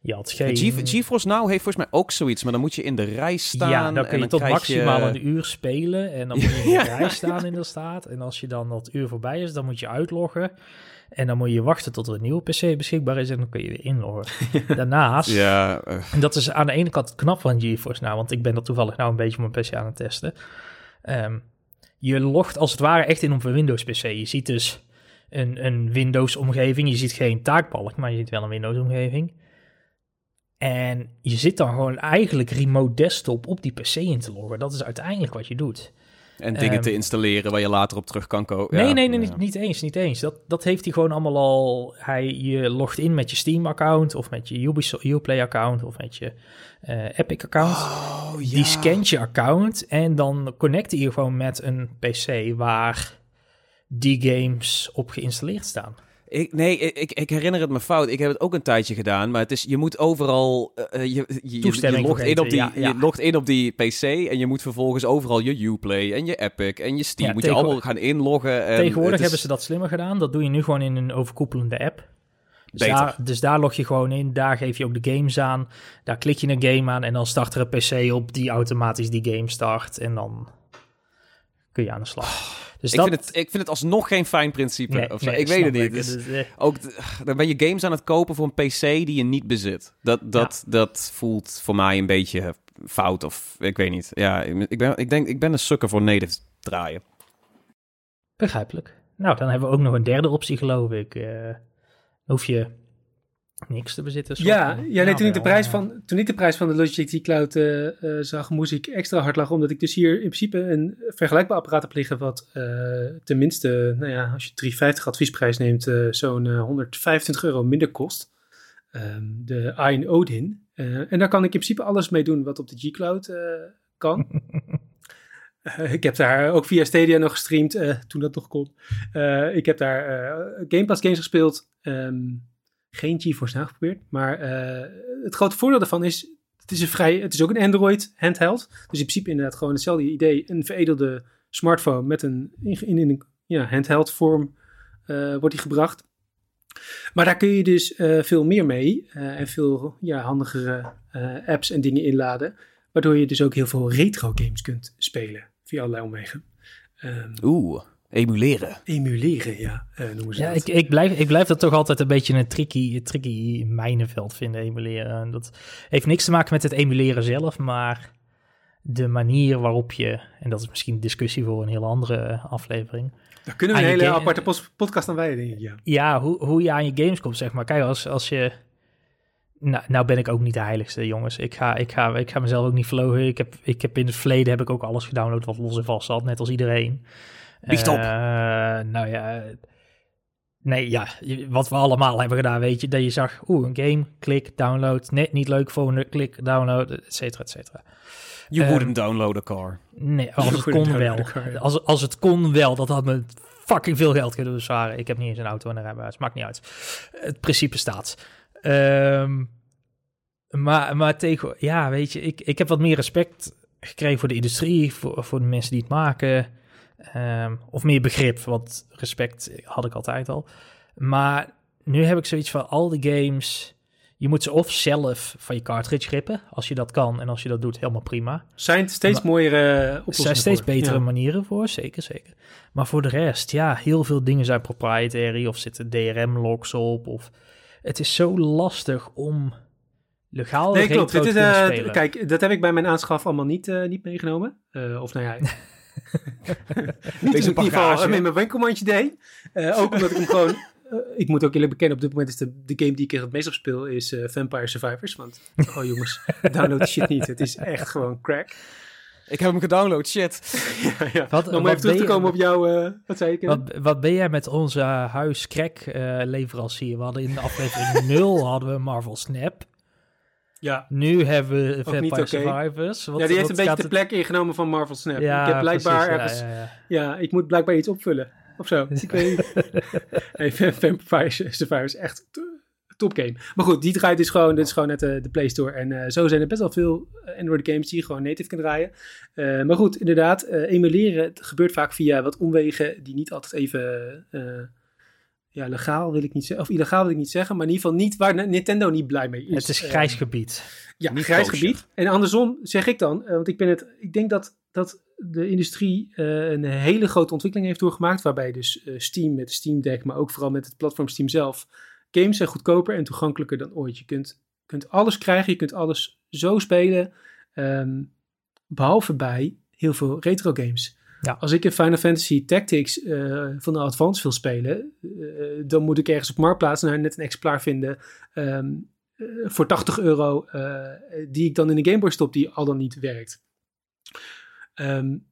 Je had geen... GeForce Now heeft volgens mij ook zoiets, maar dan moet je in de rij staan. Ja, dan kun je tot maximaal een uur spelen en dan moet je in de rij staan in de staat. En als je dan dat uur voorbij is, dan moet je uitloggen. En dan moet je wachten tot er een nieuwe PC beschikbaar is en dan kun je weer inloggen. Daarnaast, ja, uh. en dat is aan de ene kant knap van GeForce Now, want ik ben dat toevallig nou een beetje op mijn PC aan het testen. Um, je logt als het ware echt in op een Windows-PC. Je ziet dus een, een Windows-omgeving. Je ziet geen taakbalk, maar je ziet wel een Windows-omgeving. En je zit dan gewoon eigenlijk remote desktop op die PC in te loggen. Dat is uiteindelijk wat je doet. En dingen te ehm, installeren waar je later op terug kan komen. Nee, nee, nee, niet, niet, eens, niet eens. Dat, dat heeft hij gewoon allemaal al. Hij, je logt in met je Steam-account of met je Ubisoft Uplay-account of met je uh, Epic-account. Oh, ja. Die scant je account en dan connect je gewoon met een PC waar die games op geïnstalleerd staan. Ik, nee, ik, ik herinner het me fout. Ik heb het ook een tijdje gedaan. Maar het is, je moet overal. Uh, je, je, je, logt in op die, je logt in op die PC. En je moet vervolgens overal je Uplay en je Epic en je Steam. moet je allemaal gaan inloggen. En tegenwoordig hebben ze dat slimmer gedaan. Dat doe je nu gewoon in een overkoepelende app. Dus daar, dus daar, log je gewoon in. Daar geef je ook de games aan. Daar klik je een game aan. En dan start er een PC op die automatisch die game start. En dan kun je aan de slag. Dus ik, vind het, ik vind het alsnog geen fijn principe. of ik weet het niet. Dus ook dan ben je games aan het kopen voor een PC die je niet bezit. Dat, dat, dat voelt voor mij een beetje fout. Of ik weet niet. Ja, ik ben, ik denk, ik ben een sukker voor native draaien. Begrijpelijk. Nou, dan hebben we ook nog een derde optie, geloof ik. Uh, hoef je niks te bezitten. Ja, ja nee, toen, ik de prijs van, toen ik de prijs van de Logitech Cloud uh, uh, zag, moest ik extra hard lachen. Omdat ik dus hier in principe een vergelijkbaar apparaat heb liggen. Wat uh, tenminste, nou ja, als je 350 adviesprijs neemt, zo'n 125 euro minder kost. Um, de Iron Odin. en daar kan ik in principe alles mee doen wat op de G-Cloud kan. ik heb daar ook via Stadia nog gestreamd, toen dat nog kon. ik heb daar Game Pass games gespeeld. Um, geen GeForce Now geprobeerd. Maar uh, het grote voordeel daarvan is, het is, een vrij, het is ook een Android handheld. Dus in principe inderdaad gewoon hetzelfde idee. Een veredelde smartphone met een, in, in een ja, handheld vorm uh, wordt die gebracht. Maar daar kun je dus uh, veel meer mee en veel ja, handigere apps en dingen inladen. Waardoor je dus ook heel veel retro games kunt spelen via allerlei omwegen. Um, Oeh. Emuleren. Emuleren, ja, uh, noemen ze ja, Ik, ik, blijf, ik blijf dat toch altijd een beetje een tricky, tricky mijnenveld vinden, emuleren. En dat heeft niks te maken met het emuleren zelf, maar de manier waarop je, en dat is misschien een discussie voor een heel andere aflevering. Daar kunnen we een hele aparte podcast aan wijden, denk ik, ja. Ja, hoe, hoe je aan je games komt, zeg maar. Kijk, als, als je... Nou, nou ben ik ook niet de heiligste, jongens. Ik ga, ik ga, ik ga mezelf ook niet verlogen. Ik heb, ik heb in het verleden heb ik ook alles gedownload wat los en vast zat, net als iedereen. Biecht op. Uh, nou ja, nee, ja, wat we allemaal hebben gedaan, weet je, dat je zag, oeh, een game, klik, download, net niet leuk vonden, klik, download, et cetera, et cetera. You um, wouldn't download a car. Nee, als het kon wel. Als, als het kon wel, dat had me fucking veel geld kunnen bezwaren. Ik heb niet eens een auto en een rijbewijs, maakt niet uit. Het principe staat. Um, maar, maar tegen, ja, weet je, ik, ik heb wat meer respect gekregen voor de industrie, voor, voor de mensen die het maken. Um, of meer begrip, want respect had ik altijd al. Maar nu heb ik zoiets van al die games. Je moet ze of zelf van je cartridge grippen, als je dat kan. En als je dat doet, helemaal prima. Zijn steeds mooiere oplossingen Er zijn steeds betere manieren voor, zeker, zeker. Maar voor de rest, ja, heel veel dingen zijn proprietary of zitten DRM-logs op. Of... Het is zo lastig om legaal nee, klopt. Dit is, uh, Kijk, dat heb ik bij mijn aanschaf allemaal niet, uh, niet meegenomen. Uh, of nou ja, niet Deze in ieder geval met mijn winkelmandje deed. Uh, ook omdat ik hem gewoon... Uh, ik moet ook eerlijk bekennen, op dit moment is de, de game die ik het meest op speel, is uh, Vampire Survivors. Want, oh jongens, download die shit niet. Het is echt gewoon crack. Ik heb hem gedownload, shit. ja, ja. Wat, Om even terug te komen op jou, wat zei ik? Wat, wat ben jij met onze huis crack leverancier? We hadden in de aflevering 0 hadden we Marvel Snap. Ja. Nu hebben we Vampire okay. Survivors. Wat, ja, die heeft een beetje de plek ingenomen van Marvel Snap. Ja, ik heb blijkbaar ergens... Ja, ik moet blijkbaar iets opvullen. Of zo. ik weet niet. hey, Vampire Survivors is echt top game. Maar goed, die draait dus gewoon, dit is gewoon net de, de Play Store. En uh, zo zijn er best wel veel Android games die je gewoon native kan draaien. Uh, maar goed, inderdaad, uh, emuleren gebeurt vaak via wat omwegen die niet altijd even ja, legaal wil ik niet zeggen, of illegaal wil ik niet zeggen, maar in ieder geval niet waar Nintendo niet blij mee is. Het is grijs gebied. Ja, niet grijs gebied. En andersom zeg ik dan, want ik ben het, ik denk dat, dat de industrie uh, een hele grote ontwikkeling heeft doorgemaakt, waarbij dus uh, Steam met Steam Deck, maar ook vooral met het platform Steam zelf, games zijn goedkoper en toegankelijker dan ooit. Je kunt, kunt alles krijgen, je kunt alles zo spelen, um, behalve bij heel veel retro games. Ja. Als ik in Final Fantasy Tactics uh, van de Advance wil spelen, uh, dan moet ik ergens op Marktplaats naar net een exemplaar vinden um, uh, voor 80 euro, die ik dan in de Game Boy stop, die al dan niet werkt. Um,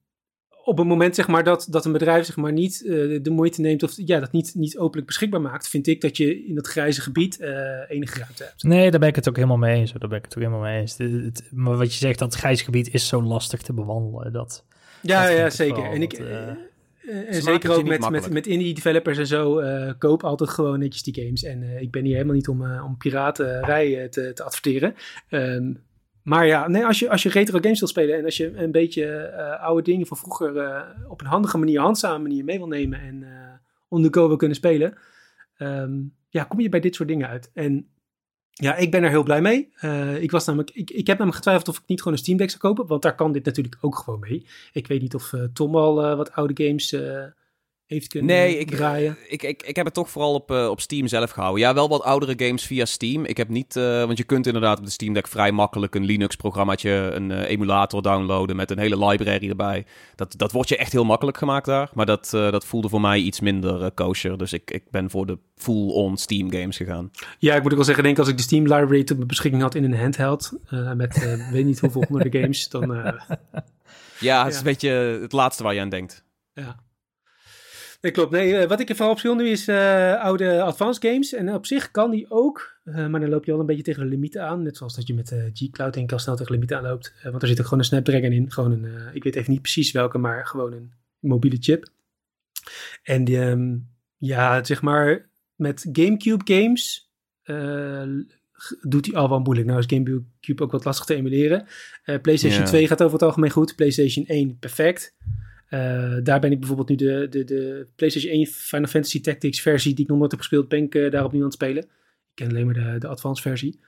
op het moment zeg maar, dat, dat een bedrijf zeg maar, niet de moeite neemt of ja, dat niet, niet openlijk beschikbaar maakt, vind ik dat je in dat grijze gebied enige ruimte hebt. Nee, daar ben ik het ook helemaal mee eens. Daar ben ik het ook helemaal mee eens. Het, maar wat je zegt, dat grijze gebied is zo lastig te bewandelen. Dat, ja, ja zeker. En, ik, uh, en zeker ook met, met, met indie developers en zo, uh, koop altijd gewoon netjes die games. En uh, ik ben hier helemaal niet om, om piraterij te, te adverteren. Um, maar ja, nee, als, je, als je retro games wil spelen en als je een beetje oude dingen van vroeger op een handige manier, handzame manier mee wil nemen en on the go wil kunnen spelen, um, ja, kom je bij dit soort dingen uit. En ja, ik ben er heel blij mee. Uh, ik, was namelijk, ik, ik heb namelijk getwijfeld of ik niet gewoon een Steam Deck zou kopen, want daar kan dit natuurlijk ook gewoon mee. Ik weet niet of uh, Tom al uh, wat oude games heeft kunnen nee, ik, draaien? Ik, ik, ik heb het toch vooral op, uh, op Steam zelf gehouden. Ja, wel wat oudere games via Steam. Ik heb niet, uh, want je kunt inderdaad op de Steam Deck vrij makkelijk een Linux-programmaatje, een uh, emulator downloaden met een hele library erbij. Dat, dat wordt je echt heel makkelijk gemaakt daar. Maar dat, dat voelde voor mij iets minder kosher. Dus ik, ik ben voor de full-on Steam games gegaan. Ja, ik moet ook wel zeggen, denk als ik de Steam library tot mijn beschikking had in een handheld, met weet niet hoeveel honderden games, dan... ja, het is een beetje het laatste waar je aan denkt. Ja. Nee, klopt. Nee, eh, wat ik er vooral op nu is uh, oude advanced games. En op zich kan die ook, uh, maar dan loop je al een beetje tegen de limieten aan. Net zoals dat je met uh, G-Cloud denk ik al snel tegen de limieten aanloopt. want er zit ook gewoon een Snapdragon in. Gewoon een, ik weet even niet precies welke, maar gewoon een mobiele chip. En um, ja, zeg maar, met Gamecube games doet hij al wel moeilijk. Nou is Gamecube ook wat lastig te emuleren. PlayStation yeah. 2 gaat over het algemeen goed. PlayStation 1 perfect. Uh, daar ben ik bijvoorbeeld nu de, de, de PlayStation 1 Final Fantasy Tactics versie die ik nog nooit heb gespeeld, ben ik uh, daarop nu aan het spelen. Ik ken alleen maar de, de advanced versie.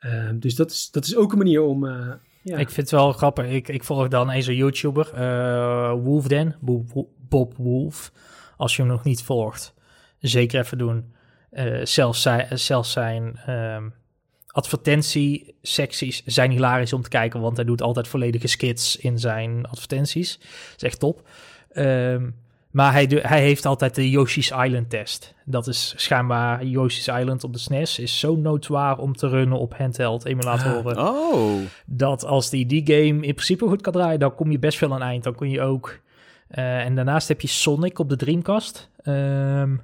Uh, dus dat is, dat is ook een manier om... ja. Ik vind het wel grappig. Ik, ik volg dan eens een YouTuber, Wolfden, Bob Wolf. Als je hem nog niet volgt, zeker even doen. zelfs, zijn, zelfs zijn um, advertentiesecties zijn hilarisch om te kijken, want hij doet altijd volledige skits in zijn advertenties. Dat is echt top. Um, maar hij, hij heeft altijd de Yoshi's Island test. Dat is schijnbaar Yoshi's Island op de SNES. Is zo noodwaar om te runnen op handheld emulatoren. Oh. Dat als die die game in principe goed kan draaien, dan kom je best wel aan eind. Dan kun je ook... Uh, en daarnaast heb je Sonic op de Dreamcast. Um,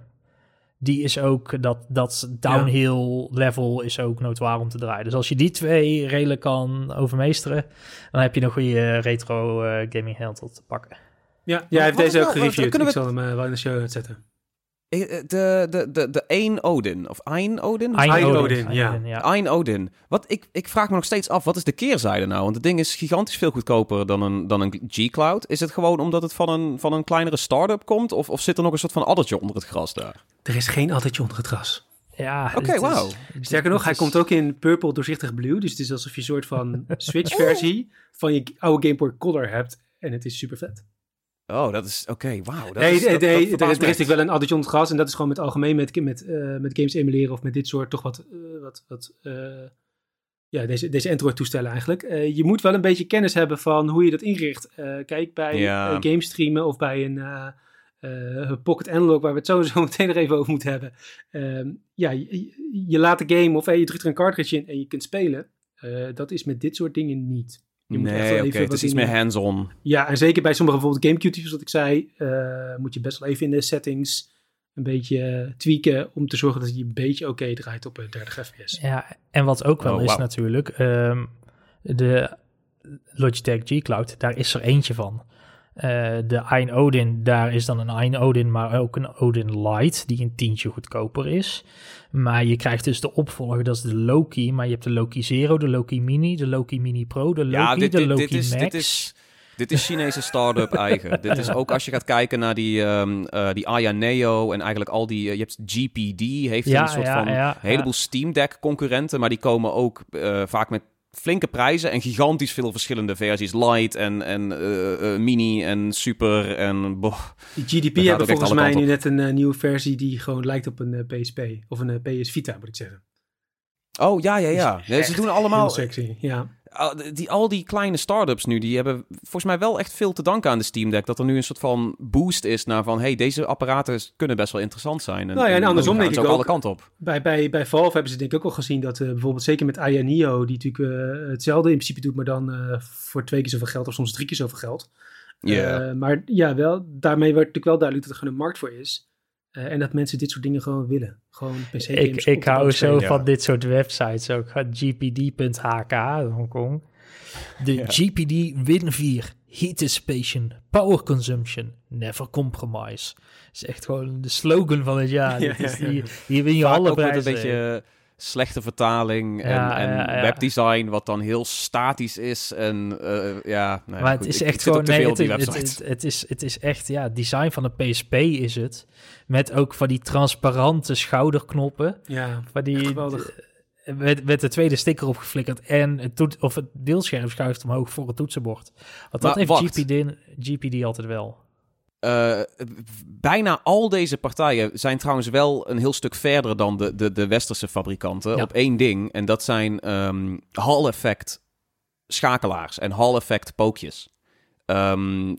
die is ook, dat, dat downhill level is ook noodwaar om te draaien. Dus als je die twee redelijk kan overmeesteren, dan heb je een goede retro uh, gaming handheld te pakken. Ja, ja hij heeft deze ook gereviewd. Ik zal hem uh, wel in de show zetten. De, de, de, de Ein Odin, of Ein Odin? Ein, Ein Odin, Odin, ja. ja. Ein Odin. Wat, ik, ik vraag me nog steeds af, wat is de keerzijde nou? Want het ding is gigantisch veel goedkoper dan een, dan een G-Cloud. Is het gewoon omdat het van een, van een kleinere start-up komt? Of, of zit er nog een soort van addertje onder het gras daar? Er is geen addertje onder het gras. Ja, oké, okay, wauw. Sterker nog, hij komt ook in purple doorzichtig blue. Dus het is alsof je een soort van Switch-versie van je oude Game Boy Color hebt. En het is super vet. Oh, dat is oké. Okay, Wauw. Nee, is, nee, nee er, is, er is natuurlijk wel een addertje onder het gras. En dat is gewoon met algemeen met, met, uh, met games emuleren of met dit soort toch wat, uh, wat, wat uh, ja, deze, deze Android-toestellen eigenlijk. je moet wel een beetje kennis hebben van hoe je dat inricht. kijk, bij ja. game streamen of bij een Pocket Analog, waar we het sowieso meteen nog even over moeten hebben. Ehm, ja, je, je, laat de game of je drukt er een cartridge in en je kunt spelen. dat is met dit soort dingen niet. Je nee, oké, okay, het is iets meer hands-on. Ja, en zeker bij sommige bijvoorbeeld GameCube-titels, wat ik zei, uh, moet je best wel even in de settings een beetje tweaken om te zorgen dat hij een beetje oké okay draait op een 30 fps. Ja, en wat ook wel oh, is wow. natuurlijk, um, de Logitech G Cloud, daar is er eentje van. Uh, de Ein Odin, daar is dan een Ein Odin, maar ook een Odin Light, die een tientje goedkoper is. Maar je krijgt dus de opvolger, dat is de Loki. Maar je hebt de Loki Zero, de Loki Mini, de Loki Mini Pro, de Loki, ja, dit, de Loki dit is, Max. Dit is, dit is Chinese start-up eigen. dit is ook als je gaat kijken naar die, um, uh, die Aya Neo en eigenlijk al die... Uh, je hebt GPD, heeft ja, een soort ja, van ja, heleboel Steam Deck concurrenten, maar die komen ook uh, vaak met flinke prijzen en gigantisch veel verschillende versies. Light en, en uh, uh, mini en super en... Boh, Die GDP hebben volgens mij nu net een uh, nieuwe versie die gewoon lijkt op een PSP. Of een PS Vita, moet ik zeggen. Oh, ja, ja, ja. ja ze doen allemaal... sexy, ja die, al die kleine startups nu, die hebben volgens mij wel echt veel te danken aan de Steam Deck. Dat er nu een soort van boost is naar van, hey, deze apparaten kunnen best wel interessant zijn. En, nou ja, en andersom denk ik ook, alle kanten op. Bij, bij, bij Valve hebben ze denk ik ook al gezien dat uh, bijvoorbeeld zeker met Aya die natuurlijk uh, hetzelfde in principe doet, maar dan uh, voor twee keer zoveel geld of soms drie keer zoveel geld. Yeah. maar ja, wel, daarmee wordt natuurlijk wel duidelijk dat er gewoon een markt voor is. Uh, en dat mensen dit soort dingen gewoon willen. Gewoon PC-games. Ik, ik hou zo van dit soort websites ook. gpd.hk, Hongkong. De ja. GPD Win 4. Heat dissipation, power consumption, never compromise. is echt gewoon de slogan van het jaar. Ja, is hier, hier win je Vaak alle prijzen. een beetje slechte vertaling en, ja, en ja, ja. webdesign wat dan heel statisch is en uh, ja. Nou maar het is echt gewoon nee, het, het, het, het, is het is echt ja design van de PSP is het met ook van die transparante schouderknoppen. Ja, van die geweldig. Met, met de tweede sticker opgeflikkerd en het, toet, of het beeldscherm schuift omhoog voor het toetsenbord. Want dat heeft GPD, GPD altijd wel. Uh, bijna al deze partijen zijn trouwens wel een heel stuk verder dan de, de, de westerse fabrikanten op één ding. En dat zijn um, Hall-effect schakelaars en Hall-effect pookjes. Um,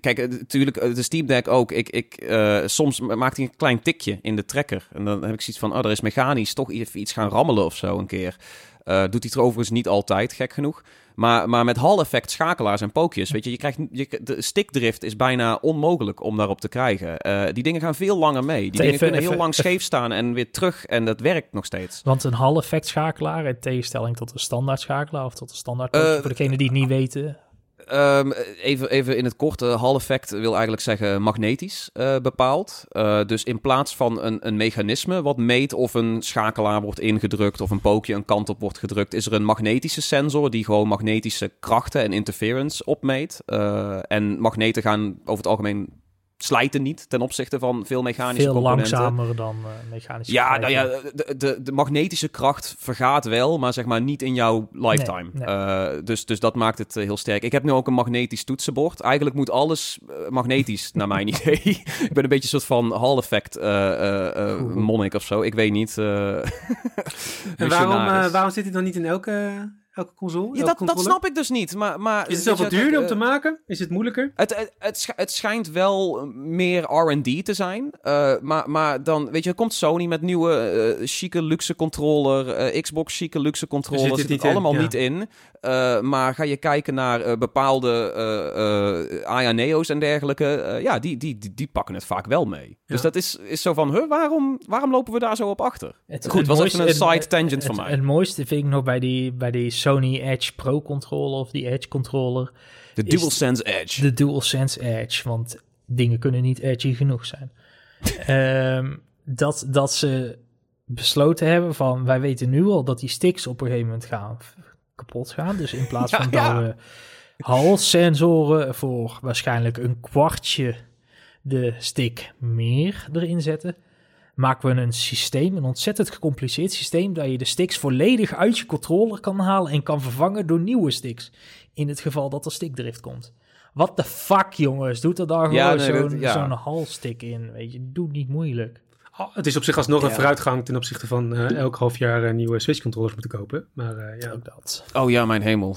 kijk, natuurlijk, de Steam Deck ook. Ik, ik, uh, soms maakt hij een klein tikje in de trekker. En dan heb ik zoiets van, oh, er is mechanisch toch iets gaan rammelen of zo een keer. Uh, doet hij het overigens niet altijd, gek genoeg. Maar, maar met Hall-effect schakelaars en pookjes, weet je, je krijgt, je, de stickdrift is bijna onmogelijk om daarop te krijgen. Uh, die dingen gaan veel langer mee. Die dingen kunnen heel lang scheef staan en weer terug en dat werkt nog steeds. Want een Hall-effect schakelaar, in tegenstelling tot een standaard schakelaar of tot een standaard uh, voor degenen die het niet weten... Um, even, even in het korte, Hall effect wil eigenlijk zeggen magnetisch uh, bepaald. Uh, dus in plaats van een, een mechanisme wat meet of een schakelaar wordt ingedrukt of een pookje een kant op wordt gedrukt, is er een magnetische sensor die gewoon magnetische krachten en interference opmeet. Uh, en magneten gaan over het algemeen slijten niet ten opzichte van veel mechanische veel componenten. langzamer dan uh, mechanische Ja, nou ja, de, de, de, magnetische kracht vergaat wel, maar zeg maar niet in jouw lifetime. Nee, nee. Uh, dus, dus dat maakt het uh, heel sterk. Ik heb nu ook een magnetisch toetsenbord. Eigenlijk moet alles magnetisch, naar mijn idee. ik ben een beetje een soort van Hall effect monnik of zo. Ik weet niet. en waarom, waarom zit hij dan niet in elke elke console? Ja, dat, dat snap ik dus niet. Maar, maar, is het zoveel duurder om te maken? Is het moeilijker? Het, het, het, het schijnt wel meer R&D te zijn. Uh, maar, maar dan, weet je, komt Sony met nieuwe uh, chique luxe controller. Uh, Xbox chique luxe controller. Zit, zit het allemaal ja. niet in. Maar ga je kijken naar bepaalde Aya Neo's en dergelijke. ja, die, die, die, die, pakken het vaak wel mee. Ja. Dus dat is, is zo van, huh, waarom, waarom lopen we daar zo op achter? Het, Goed, was mooiste, even een side tangent van mij. Het mooiste vind ik nog bij die, bij die Sony Edge Pro controller of die Edge controller. De DualSense Edge. De DualSense Edge, want dingen kunnen niet edgy genoeg zijn. um, dat, dat ze besloten hebben van, wij weten nu al dat die sticks op een gegeven moment gaan kapot gaan. Dus in plaats van ja, dat we halssensoren voor waarschijnlijk een kwartje de stick meer erin zetten, maken we een systeem, een ontzettend gecompliceerd systeem, dat je de sticks volledig uit je controller kan halen en kan vervangen door nieuwe sticks. In het geval dat er stickdrift komt. What the fuck, jongens? Doet er daar gewoon ja, nee, zo'n ja. halstick in? Weet je, doe niet moeilijk. Oh, het is op zich alsnog ja. een vooruitgang ten opzichte van uh, elk half jaar uh, nieuwe Switch controllers moeten kopen. Maar uh, ja, ook dat. Oh ja, mijn hemel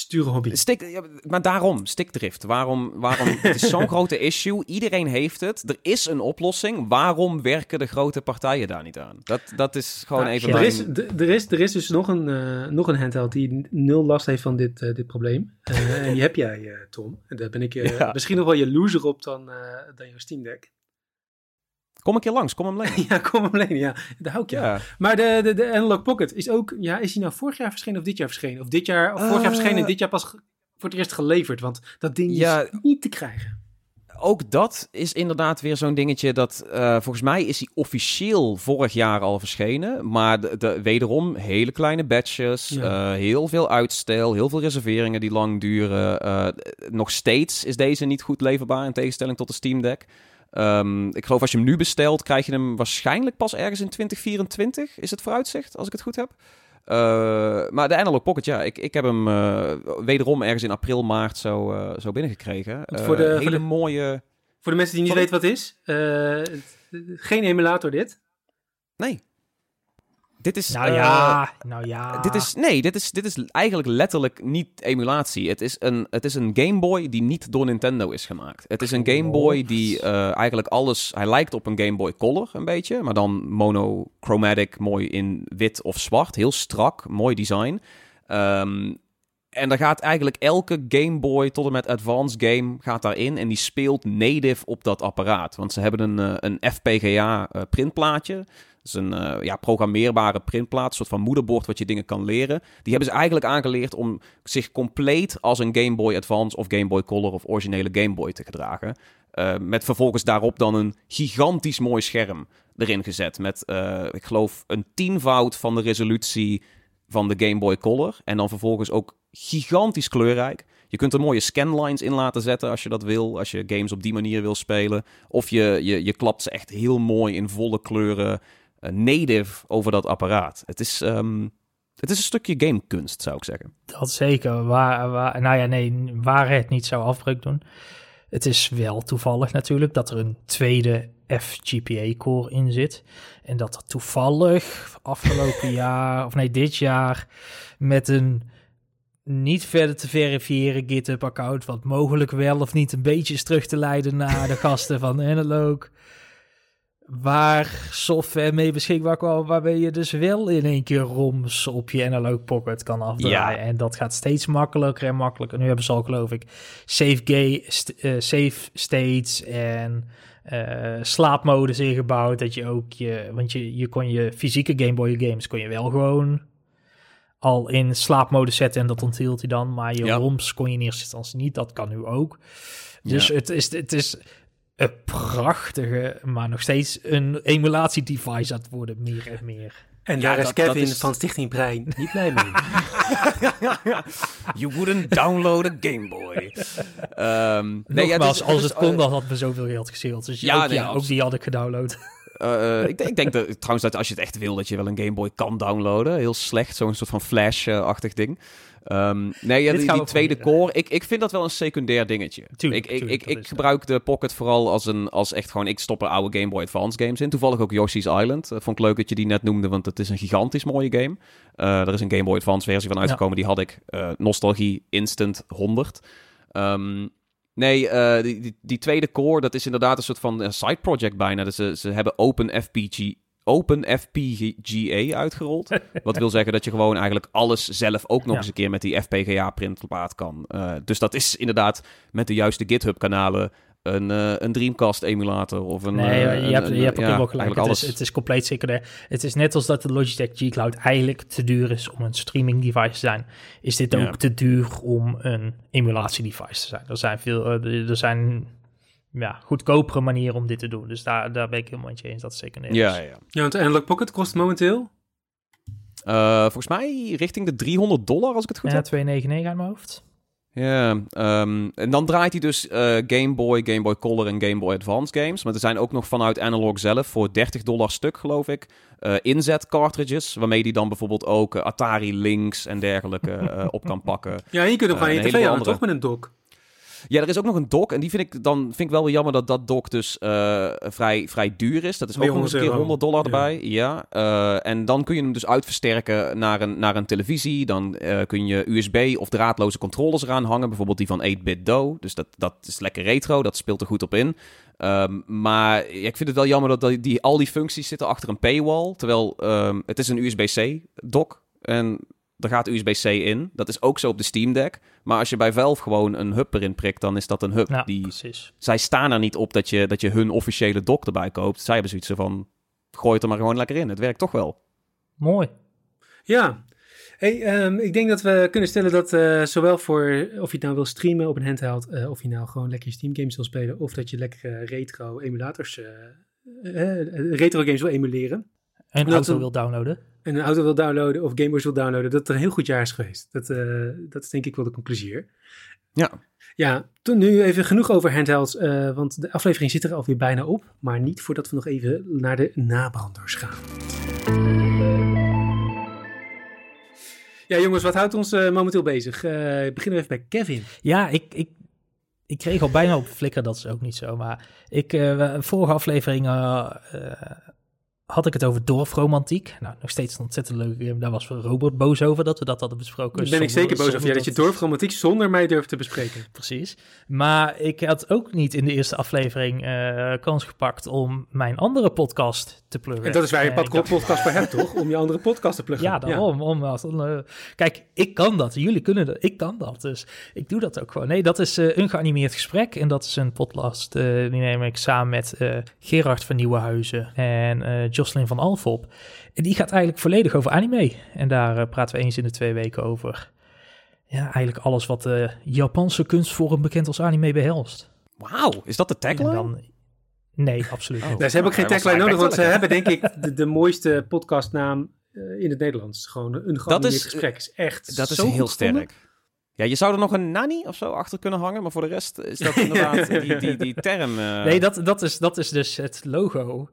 sturen hobby. Stik, ja, maar daarom, stikdrift. Waarom, waarom, het is zo'n grote issue. Iedereen heeft het. Er is een oplossing. Waarom werken de grote partijen daar niet aan? Dat, dat is gewoon even... Ja, er, is, er, is, er is dus nog een, uh, nog een handheld die nul last heeft van dit, uh, dit probleem. Uh, en die heb jij, Tom. En daar ben ik ja. misschien nog wel je loser op dan, dan jouw Steam Deck. Kom een keer langs, kom hem lenen. ja, kom hem lenen, ja. Daar hou ik ja. Maar de, de, de Analog Pocket is ook, ja, is hij nou vorig jaar verschenen of dit jaar verschenen? Of dit jaar, of vorig jaar verschenen en dit jaar pas voor het eerst geleverd? Want dat ding ja, is niet te krijgen. Ook dat is inderdaad weer zo'n dingetje dat, uh, volgens mij is hij officieel vorig jaar al verschenen. Maar de, de wederom hele kleine batches, ja. uh, heel veel uitstel, heel veel reserveringen die lang duren. Nog steeds is deze niet goed leverbaar in tegenstelling tot de Steam Deck. Um, ik geloof als je hem nu bestelt, krijg je hem waarschijnlijk pas ergens in 2024. Is het vooruitzicht, als ik het goed heb. Uh, maar de Analog Pocket, ja, ik, ik heb hem uh, wederom ergens in april, maart zo, uh, zo binnengekregen. voor de, hele voor de, mooie... Voor de mensen die niet weten wat het is, geen emulator dit. Nee. Dit is. Nou ja, uh, nou ja. Dit is. Nee, dit is, dit is eigenlijk letterlijk niet emulatie. Het is, een, het is een Game Boy die niet door Nintendo is gemaakt. Het is een Game Boy die uh, eigenlijk alles. Hij lijkt op een Game Boy Color een beetje. Maar dan monochromatic, mooi in wit of zwart. Heel strak, mooi design. Um, en daar gaat eigenlijk elke Game Boy tot en met Advance game gaat daarin. En die speelt native op dat apparaat. Want ze hebben een, een FPGA printplaatje is een uh, ja, programmeerbare printplaat, een soort van moederbord wat je dingen kan leren. Die hebben ze eigenlijk aangeleerd om zich compleet als een Game Boy Advance of Game Boy Color of originele Game Boy te gedragen. Uh, met vervolgens daarop dan een gigantisch mooi scherm erin gezet. Met, uh, ik geloof, een tienvoud van de resolutie van de Game Boy Color. En dan vervolgens ook gigantisch kleurrijk. Je kunt er mooie scanlines in laten zetten als je dat wil. Als je games op die manier wil spelen. Of je, je, je klapt ze echt heel mooi in volle kleuren native over dat apparaat. Het is, um, het is een stukje gamekunst, zou ik zeggen. Dat zeker. Waar, waar, nou ja, nee, waar het niet zou afbreuk doen. Het is wel toevallig natuurlijk dat er een tweede FGPA-core in zit. En dat er toevallig afgelopen jaar, of nee, dit jaar, met een niet verder te verifiëren GitHub-account, wat mogelijk wel of niet een beetje is terug te leiden naar de gasten van Analog, waar software mee beschikbaar kwam, waarbij je dus wel in één keer ROMs op je Analog Pocket kan afdraaien. En dat gaat steeds makkelijker en makkelijker. Nu hebben ze al, geloof ik, safe, gay, uh, safe states en uh, slaapmodus ingebouwd. Dat je ook je, want je, je kon je fysieke Game Boy games kon je wel gewoon al in slaapmodus zetten en dat onthield hij dan. Maar je ROMs kon je in eerste instantie niet. Dat kan nu ook. Dus het, is, het is een prachtige, maar nog steeds een emulatie-device aan het worden, meer en meer. En daar is Kevin van Stichting Brein niet blij mee. you wouldn't download a Game Boy. Um, nee, ja, als het kon, dan had me zoveel geld gescheeld. Dus ja, ook, ja, ook die had ik gedownload. Uh, ik, ik, denk dat, trouwens dat als je het echt wil, dat je wel een Game Boy kan downloaden. Heel slecht, zo'n soort van Flash-achtig ding. Um, nee, ja, die, tweede core, ik, ik vind dat wel een secundair dingetje. ik ik, ik, ik gebruik de Pocket vooral als, een, als echt gewoon... Ik stop er oude Game Boy Advance games in. Toevallig ook Yoshi's Island. Dat vond ik leuk dat je die net noemde, want het is een gigantisch mooie game. Uh, er is een Game Boy Advance versie van uitgekomen, die had ik. Uh, nostalgie Instant 100. Um, ehm, Nee, uh, die, die, die, tweede core, dat is inderdaad een soort van side project bijna. Dus ze, ze hebben Open FPG, Open FPGA uitgerold. Wat wil zeggen dat je gewoon eigenlijk alles zelf ook nog eens een keer met die FPGA-printplaat kan. Uh, dus dat is inderdaad met de juiste GitHub-kanalen een, uh, een Dreamcast-emulator of een... Nee, uh, je, hebt, je hebt ook ja, gelijk. Het is, het is compleet zeker. Het is net als dat de Logitech G Cloud eigenlijk te duur is om een streaming device te zijn. Is dit ook te duur om een emulatie device te zijn? Er zijn veel... er zijn ja, goedkopere manieren om dit te doen. Dus daar, daar ben ik helemaal met je eens. Dat is zeker niet. Ja, ja. Ja, want Analog Pocket kost momenteel? Uh, volgens mij richting de 300 dollar, als ik het goed ja, heb. 299 aan mijn hoofd. Ja, um, en dan draait hij dus uh, Game Boy, Game Boy Color en Game Boy Advance games. Maar er zijn ook nog vanuit Analog zelf voor 30 dollar stuk, geloof ik, uh, inzet cartridges. Waarmee hij dan bijvoorbeeld ook Atari Lynx en dergelijke op kan pakken. Ja, je kunt hem gewoon je tv aan, toch? Met een dock. Ja, er is ook nog een dock. En die vind ik dan vind ik wel weer jammer dat dat dock dus uh, vrij, vrij duur is. Dat is ook nog eens een keer 100 dollar erbij. Ja. Uh, en dan kun je hem dus uitversterken naar een, naar een televisie. Dan uh, kun je USB of draadloze controllers eraan hangen. Bijvoorbeeld die van 8-bit Do. Dus dat, dat is lekker retro. Dat speelt er goed op in. Um, maar ik vind het wel jammer dat die, die, al die functies zitten achter een paywall. Terwijl um, het is een USB-C dock. En er gaat USB-C in. Dat is ook zo op de Steam Deck. Maar als je bij Valve gewoon een hub erin prikt, dan is dat een hub. Ja, die, precies. Zij staan er niet op dat je, dat je hun officiële dock erbij koopt. Zij hebben zoiets van, gooi het er maar gewoon lekker in. Het werkt toch wel. Mooi. Ja. Hey, um, ik denk dat we kunnen stellen dat uh, zowel voor of je het nou wil streamen op een handheld, uh, of je nou gewoon lekker je Steam games wil spelen, of dat je lekker retro emulators, uh, retro games wil emuleren. En een auto wil downloaden en een auto wil downloaden of Gameboys wil downloaden, dat het een heel goed jaar is geweest. Dat, uh, dat is denk ik wel de conclusie Ja. Ja, toen nu even genoeg over handhelds, uh, want de aflevering zit er alweer bijna op. Maar niet voordat we nog even naar de nabranders gaan. Ja, jongens, wat houdt ons uh, momenteel bezig? beginnen we even bij Kevin. Ja, ik, ik, ik kreeg al bijna op flikker, dat is ook niet zo. Maar ik, vorige aflevering had ik het over dorfromantiek. Nou, nog steeds een ontzettend leuke Daar was Robert boos over dat we dat hadden besproken. Daar ben ik zeker boos over. Ja, dat je dorfromantiek zonder mij durft te bespreken. Precies. Maar ik had ook niet in de eerste aflevering uh, kans gepakt om mijn andere podcast te pluggen. En dat is waar je uh, podcast voor hebt, toch? Om je andere podcast te pluggen. Ja, daarom. Ja. Om, om, uh, kijk, ik kan dat. Jullie kunnen dat. Ik kan dat. Dus ik doe dat ook gewoon. Nee, dat is een geanimeerd gesprek. En dat is een podcast. die neem ik samen met Gerard van Nieuwenhuizen en Jocelyn van Alfop. En die gaat eigenlijk volledig over anime. En daar uh, praten we eens in de twee weken over. Ja, eigenlijk alles wat de Japanse kunstvorm bekend als anime behelst. Wauw, is dat de tagline? Nee, absoluut niet. Oh. ze hebben ook geen tagline nodig, want ze hebben denk ik de, de mooiste podcastnaam uh, in het Nederlands. Gewoon een geanimeerd gesprek. Is echt dat is heel sterk. Ja, je zou er nog een nanny of zo achter kunnen hangen, maar voor de rest is dat inderdaad die, die, die term. Uh... Nee, dat, dat, is, dat is dus het logo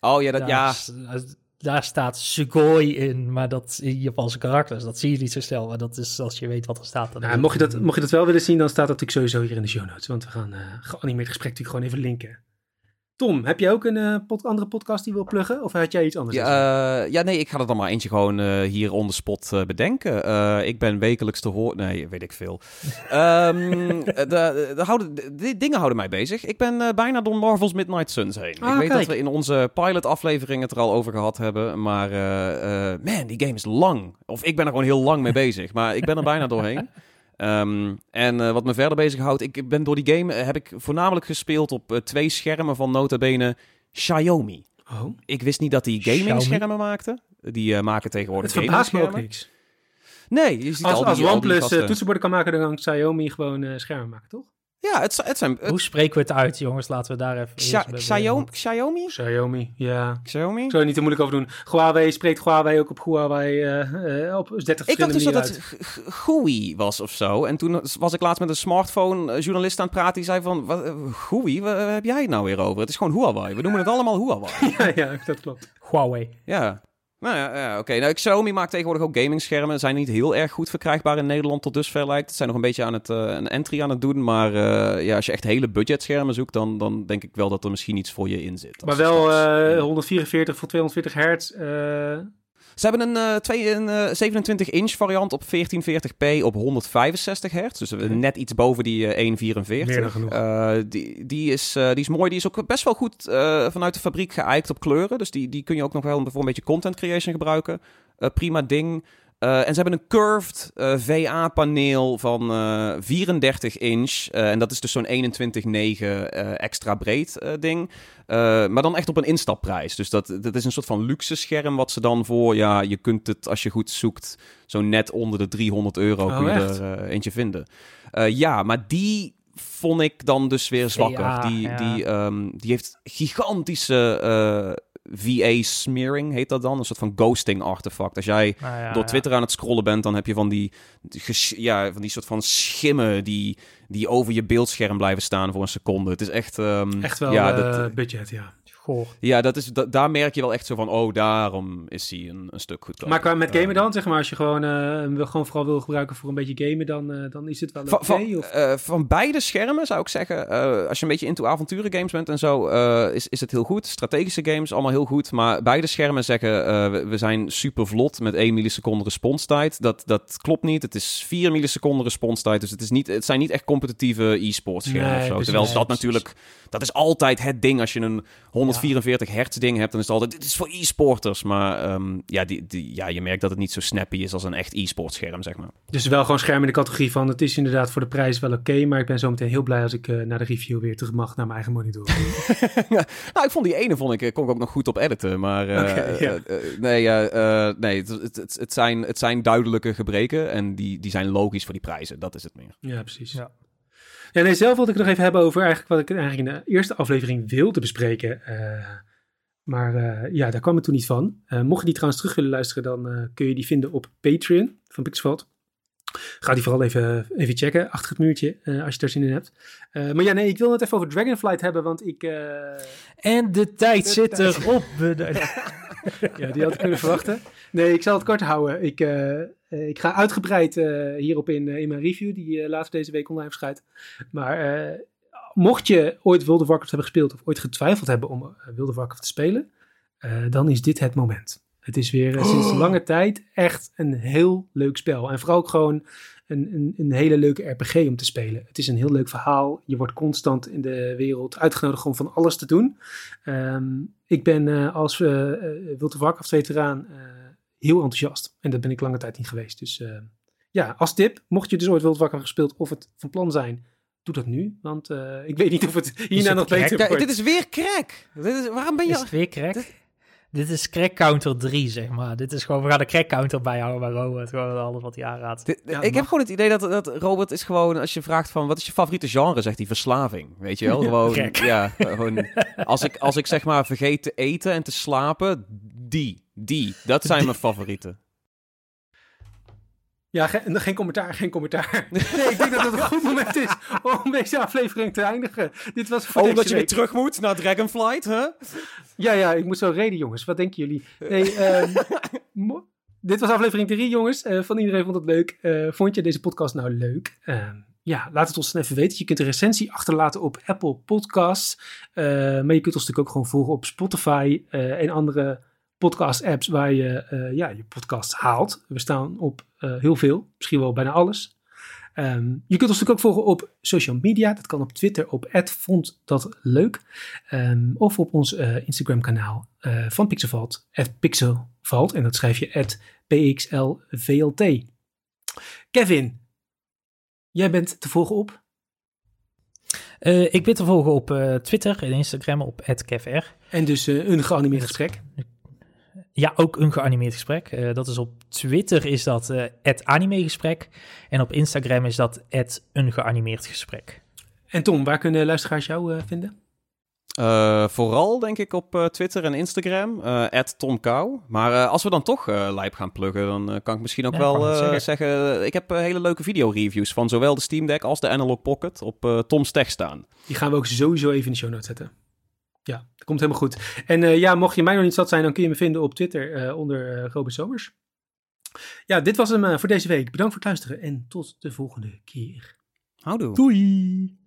Oh ja, dat, ja. Dat daar staat Sugoi in, maar dat in Japanse karakters. Dat zie je niet zo snel, maar dat is als je weet wat er staat. Dan nou, mocht, je dat, mocht je dat wel willen zien, dan staat dat natuurlijk sowieso hier in de show notes. Want we gaan uh, geanimeerd gesprek natuurlijk gewoon even linken. Tom, heb jij ook een uh, andere podcast die wil pluggen? Of had jij iets anders? Ja, uh, ja nee, ik ga er dan maar eentje gewoon uh, hier on the spot bedenken. ik ben wekelijks te horen... Nee, weet ik veel. um, de, de, houden, de, dingen houden mij bezig. Ik ben bijna door Marvel's Midnight Suns heen. Ah, ik weet kijk. dat we in onze pilot-aflevering het er al over gehad hebben. Maar man, die game is lang. Of ik ben er gewoon heel lang mee bezig. Maar ik ben er bijna doorheen. Um, en uh, wat me verder bezighoudt, ik ben door die game, uh, heb ik voornamelijk gespeeld op uh, twee schermen van nota bene Xiaomi. Oh. Ik wist niet dat die gaming schermen maakten. Die maken tegenwoordig Het verbaast me ook niks. Nee, je ziet als, al die, als OnePlus toetsenborden kan maken, dan kan Xiaomi gewoon schermen maken, toch? Ja, het, het zijn... Hoe spreken we het uit, jongens? Laten we daar even... Xiaomi? Xiaomi? Xiaomi, ja. Xiaomi? Zou je niet te moeilijk over doen. Huawei spreekt Huawei ook op Huawei uh, op 30 Ik dacht dus dat het GUI was of zo. En toen was ik laatst met een smartphone journalist aan het praten. Die zei van, wat, GUI? Waar heb jij het nou weer over? Het is gewoon Huawei. We noemen het allemaal Huawei. ja, ja, dat klopt. Huawei. Ja. Nou ja, ja oké. Nou, Xiaomi maakt tegenwoordig ook gamingschermen. Zijn niet heel erg goed verkrijgbaar in Nederland tot dusver lijkt. Ze zijn nog een beetje aan het uh, een entry aan het doen. Maar uh, ja, als je echt hele budgetschermen zoekt, dan, dan denk ik wel dat er misschien iets voor je in zit. Maar wel uh, 144 voor 240 hertz. Ze hebben een, uh, twee, een 27-inch uh, variant op 1440p op 165 hertz. Dus net iets boven die uh, 144. Meer dan genoeg. die, die, is, die is mooi. Die is ook best wel goed vanuit de fabriek geëikt op kleuren. Dus die, die kun je ook nog wel voor een beetje content creation gebruiken. prima ding. Uh, en ze hebben een curved uh, VA-paneel van uh, 34 inch. en dat is dus zo'n 21,9 extra breed ding. maar dan echt op een instapprijs. Dus dat, dat is een soort van luxe scherm wat ze dan voor... Ja, je kunt het als je goed zoekt zo net onder de 300 euro oh, kun je echt? er eentje vinden. ja, maar die vond ik dan dus weer zwakker. Ja, die, ja. die, um, die heeft gigantische VA smearing heet dat dan. Een soort van ghosting artefact. Als jij ah, ja, door Twitter ja. aan het scrollen bent, dan heb je van die, ja, van die soort van schimmen die, die over je beeldscherm blijven staan voor een seconde. Het is echt... Um, echt wel ja, uh, budget, ja. Ja, dat is, daar merk je wel echt zo van, oh, daarom is hij een, een stuk goedkoper. Maar qua met gamen dan, zeg maar, als je gewoon, uh, gewoon vooral wil gebruiken voor een beetje gamen, dan, uh, dan is het wel oké? Okay, van, uh, van, beide schermen zou ik zeggen, als je een beetje into avonturen games bent en zo, is, is het heel goed. Strategische games, allemaal heel goed. Maar beide schermen zeggen, we, we, zijn super vlot met 1 milliseconde responstijd. Dat, dat klopt niet. Het is 4 milliseconden responstijd. Dus het, is niet, het zijn niet echt competitieve e-sports schermen nee, of zo. Terwijl dat natuurlijk, dat is altijd het ding als je een 100 144 hertz ding hebt, dan is het altijd, dit is voor e-sporters. Maar um, ja, die, die, ja, je merkt dat het niet zo snappy is als een echt e-sport scherm, zeg maar. Dus wel gewoon scherm in de categorie van, het is inderdaad voor de prijs wel oké, okay, maar ik ben zo meteen heel blij als ik uh, naar de review weer terug mag naar mijn eigen monitor. nou, ik vond die ene, vond ik, eh, kon ik ook nog goed op editen, maar uh, okay, uh, nee, nee het, het, het, het, zijn, het zijn duidelijke gebreken en die, die zijn logisch voor die prijzen, dat is het meer. Ja, precies. Ja. Ja, nee, zelf wilde ik nog even hebben over eigenlijk wat ik eigenlijk in de eerste aflevering wilde bespreken. Uh, maar uh, ja, daar kwam het toen niet van. Uh, mocht je die trouwens terug willen luisteren, dan kun je die vinden op Patreon van Pixveld. Ga die vooral even, even checken, achter het muurtje, als je er zin in hebt. maar ja, nee, ik wil het even over Dragonflight hebben, want ik... en de tijd de zit erop. ja, die had ik kunnen verwachten. Nee, ik zal het kort houden. Ik, ik ga uitgebreid uh, hierop in, uh, in mijn review, die later deze week online verschijnt. Maar mocht je ooit World of Warcraft hebben gespeeld of ooit getwijfeld hebben om World of Warcraft te spelen, dan is dit het moment. Het is weer oh. sinds lange tijd echt een heel leuk spel. En vooral ook gewoon een, een, een, hele leuke RPG om te spelen. Het is een heel leuk verhaal. Je wordt constant in de wereld uitgenodigd om van alles te doen. Um, ik ben als World of Warcraft veteraan heel enthousiast. En dat ben ik lange tijd niet geweest. Dus uh, ja, als tip, mocht je dus ooit World Wakker gespeeld of het van plan zijn, doe dat nu. Want uh, ik weet niet of het hierna nog beter wordt. Dit is weer crack. Dit is, waarom ben je... Is het weer crack? Dit... Dit is crack counter 3, zeg maar. Dit is gewoon, we gaan de crack counter bijhouden bij Robert. Gewoon alles wat hij aanraadt. Dit, ja, ik heb gewoon het idee dat, dat Robert is gewoon, als je vraagt van wat is je favoriete genre, zegt hij verslaving. Weet je wel? Gewoon, ja, gewoon, als ik, als ik zeg maar vergeet te eten en te slapen, die. Die, dat zijn mijn favorieten. Ja, geen, geen commentaar, geen commentaar. Nee, ik denk dat het een goed moment is om deze aflevering te eindigen. Dit was voor oh, omdat je weer terug moet naar Dragonflight, hè? Ja, ja, ik moet zo reden, jongens. Wat denken jullie? Nee, um, dit was aflevering 3, jongens. Uh, van iedereen vond het leuk. Uh, vond je deze podcast nou leuk? Uh, ja, laat het ons dan even weten. Je kunt een recensie achterlaten op Apple Podcasts. Uh, maar je kunt ons natuurlijk ook gewoon volgen op Spotify en andere podcast-apps waar je uh, ja, je podcast haalt. We staan op uh, heel veel, misschien wel bijna alles. Um, je kunt ons natuurlijk ook volgen op social media. Dat kan op Twitter op vond dat leuk. Um, of op ons uh, Instagram kanaal van Pixelvalt, Pixelvalt. En dat schrijf je PXLVLT. Kevin, jij bent te volgen op? ik ben te volgen op Twitter en Instagram op @kevr. En dus een geanimeerd gesprek. Ja, ook een geanimeerd gesprek. Uh, dat is op Twitter is dat uh, het animegesprek. En op Instagram is dat het een geanimeerd gesprek. En Tom, waar kunnen luisteraars jou uh, vinden? vooral denk ik op Twitter en Instagram, Tom Kou. Maar als we dan toch lijp gaan pluggen, dan kan ik misschien ook ja, wel zeggen. zeggen. Ik heb hele leuke video-reviews van zowel de Steam Deck als de Analog Pocket op Tom's Tech staan. Die gaan we ook sowieso even in de show notes zetten. Ja, dat komt helemaal goed. En uh, ja, mocht je mij nog niet zat zijn, dan kun je me vinden op Twitter uh, onder uh, Robert Somers. Ja, dit was hem voor deze week. Bedankt voor het luisteren en tot de volgende keer. Houdoe. Doei.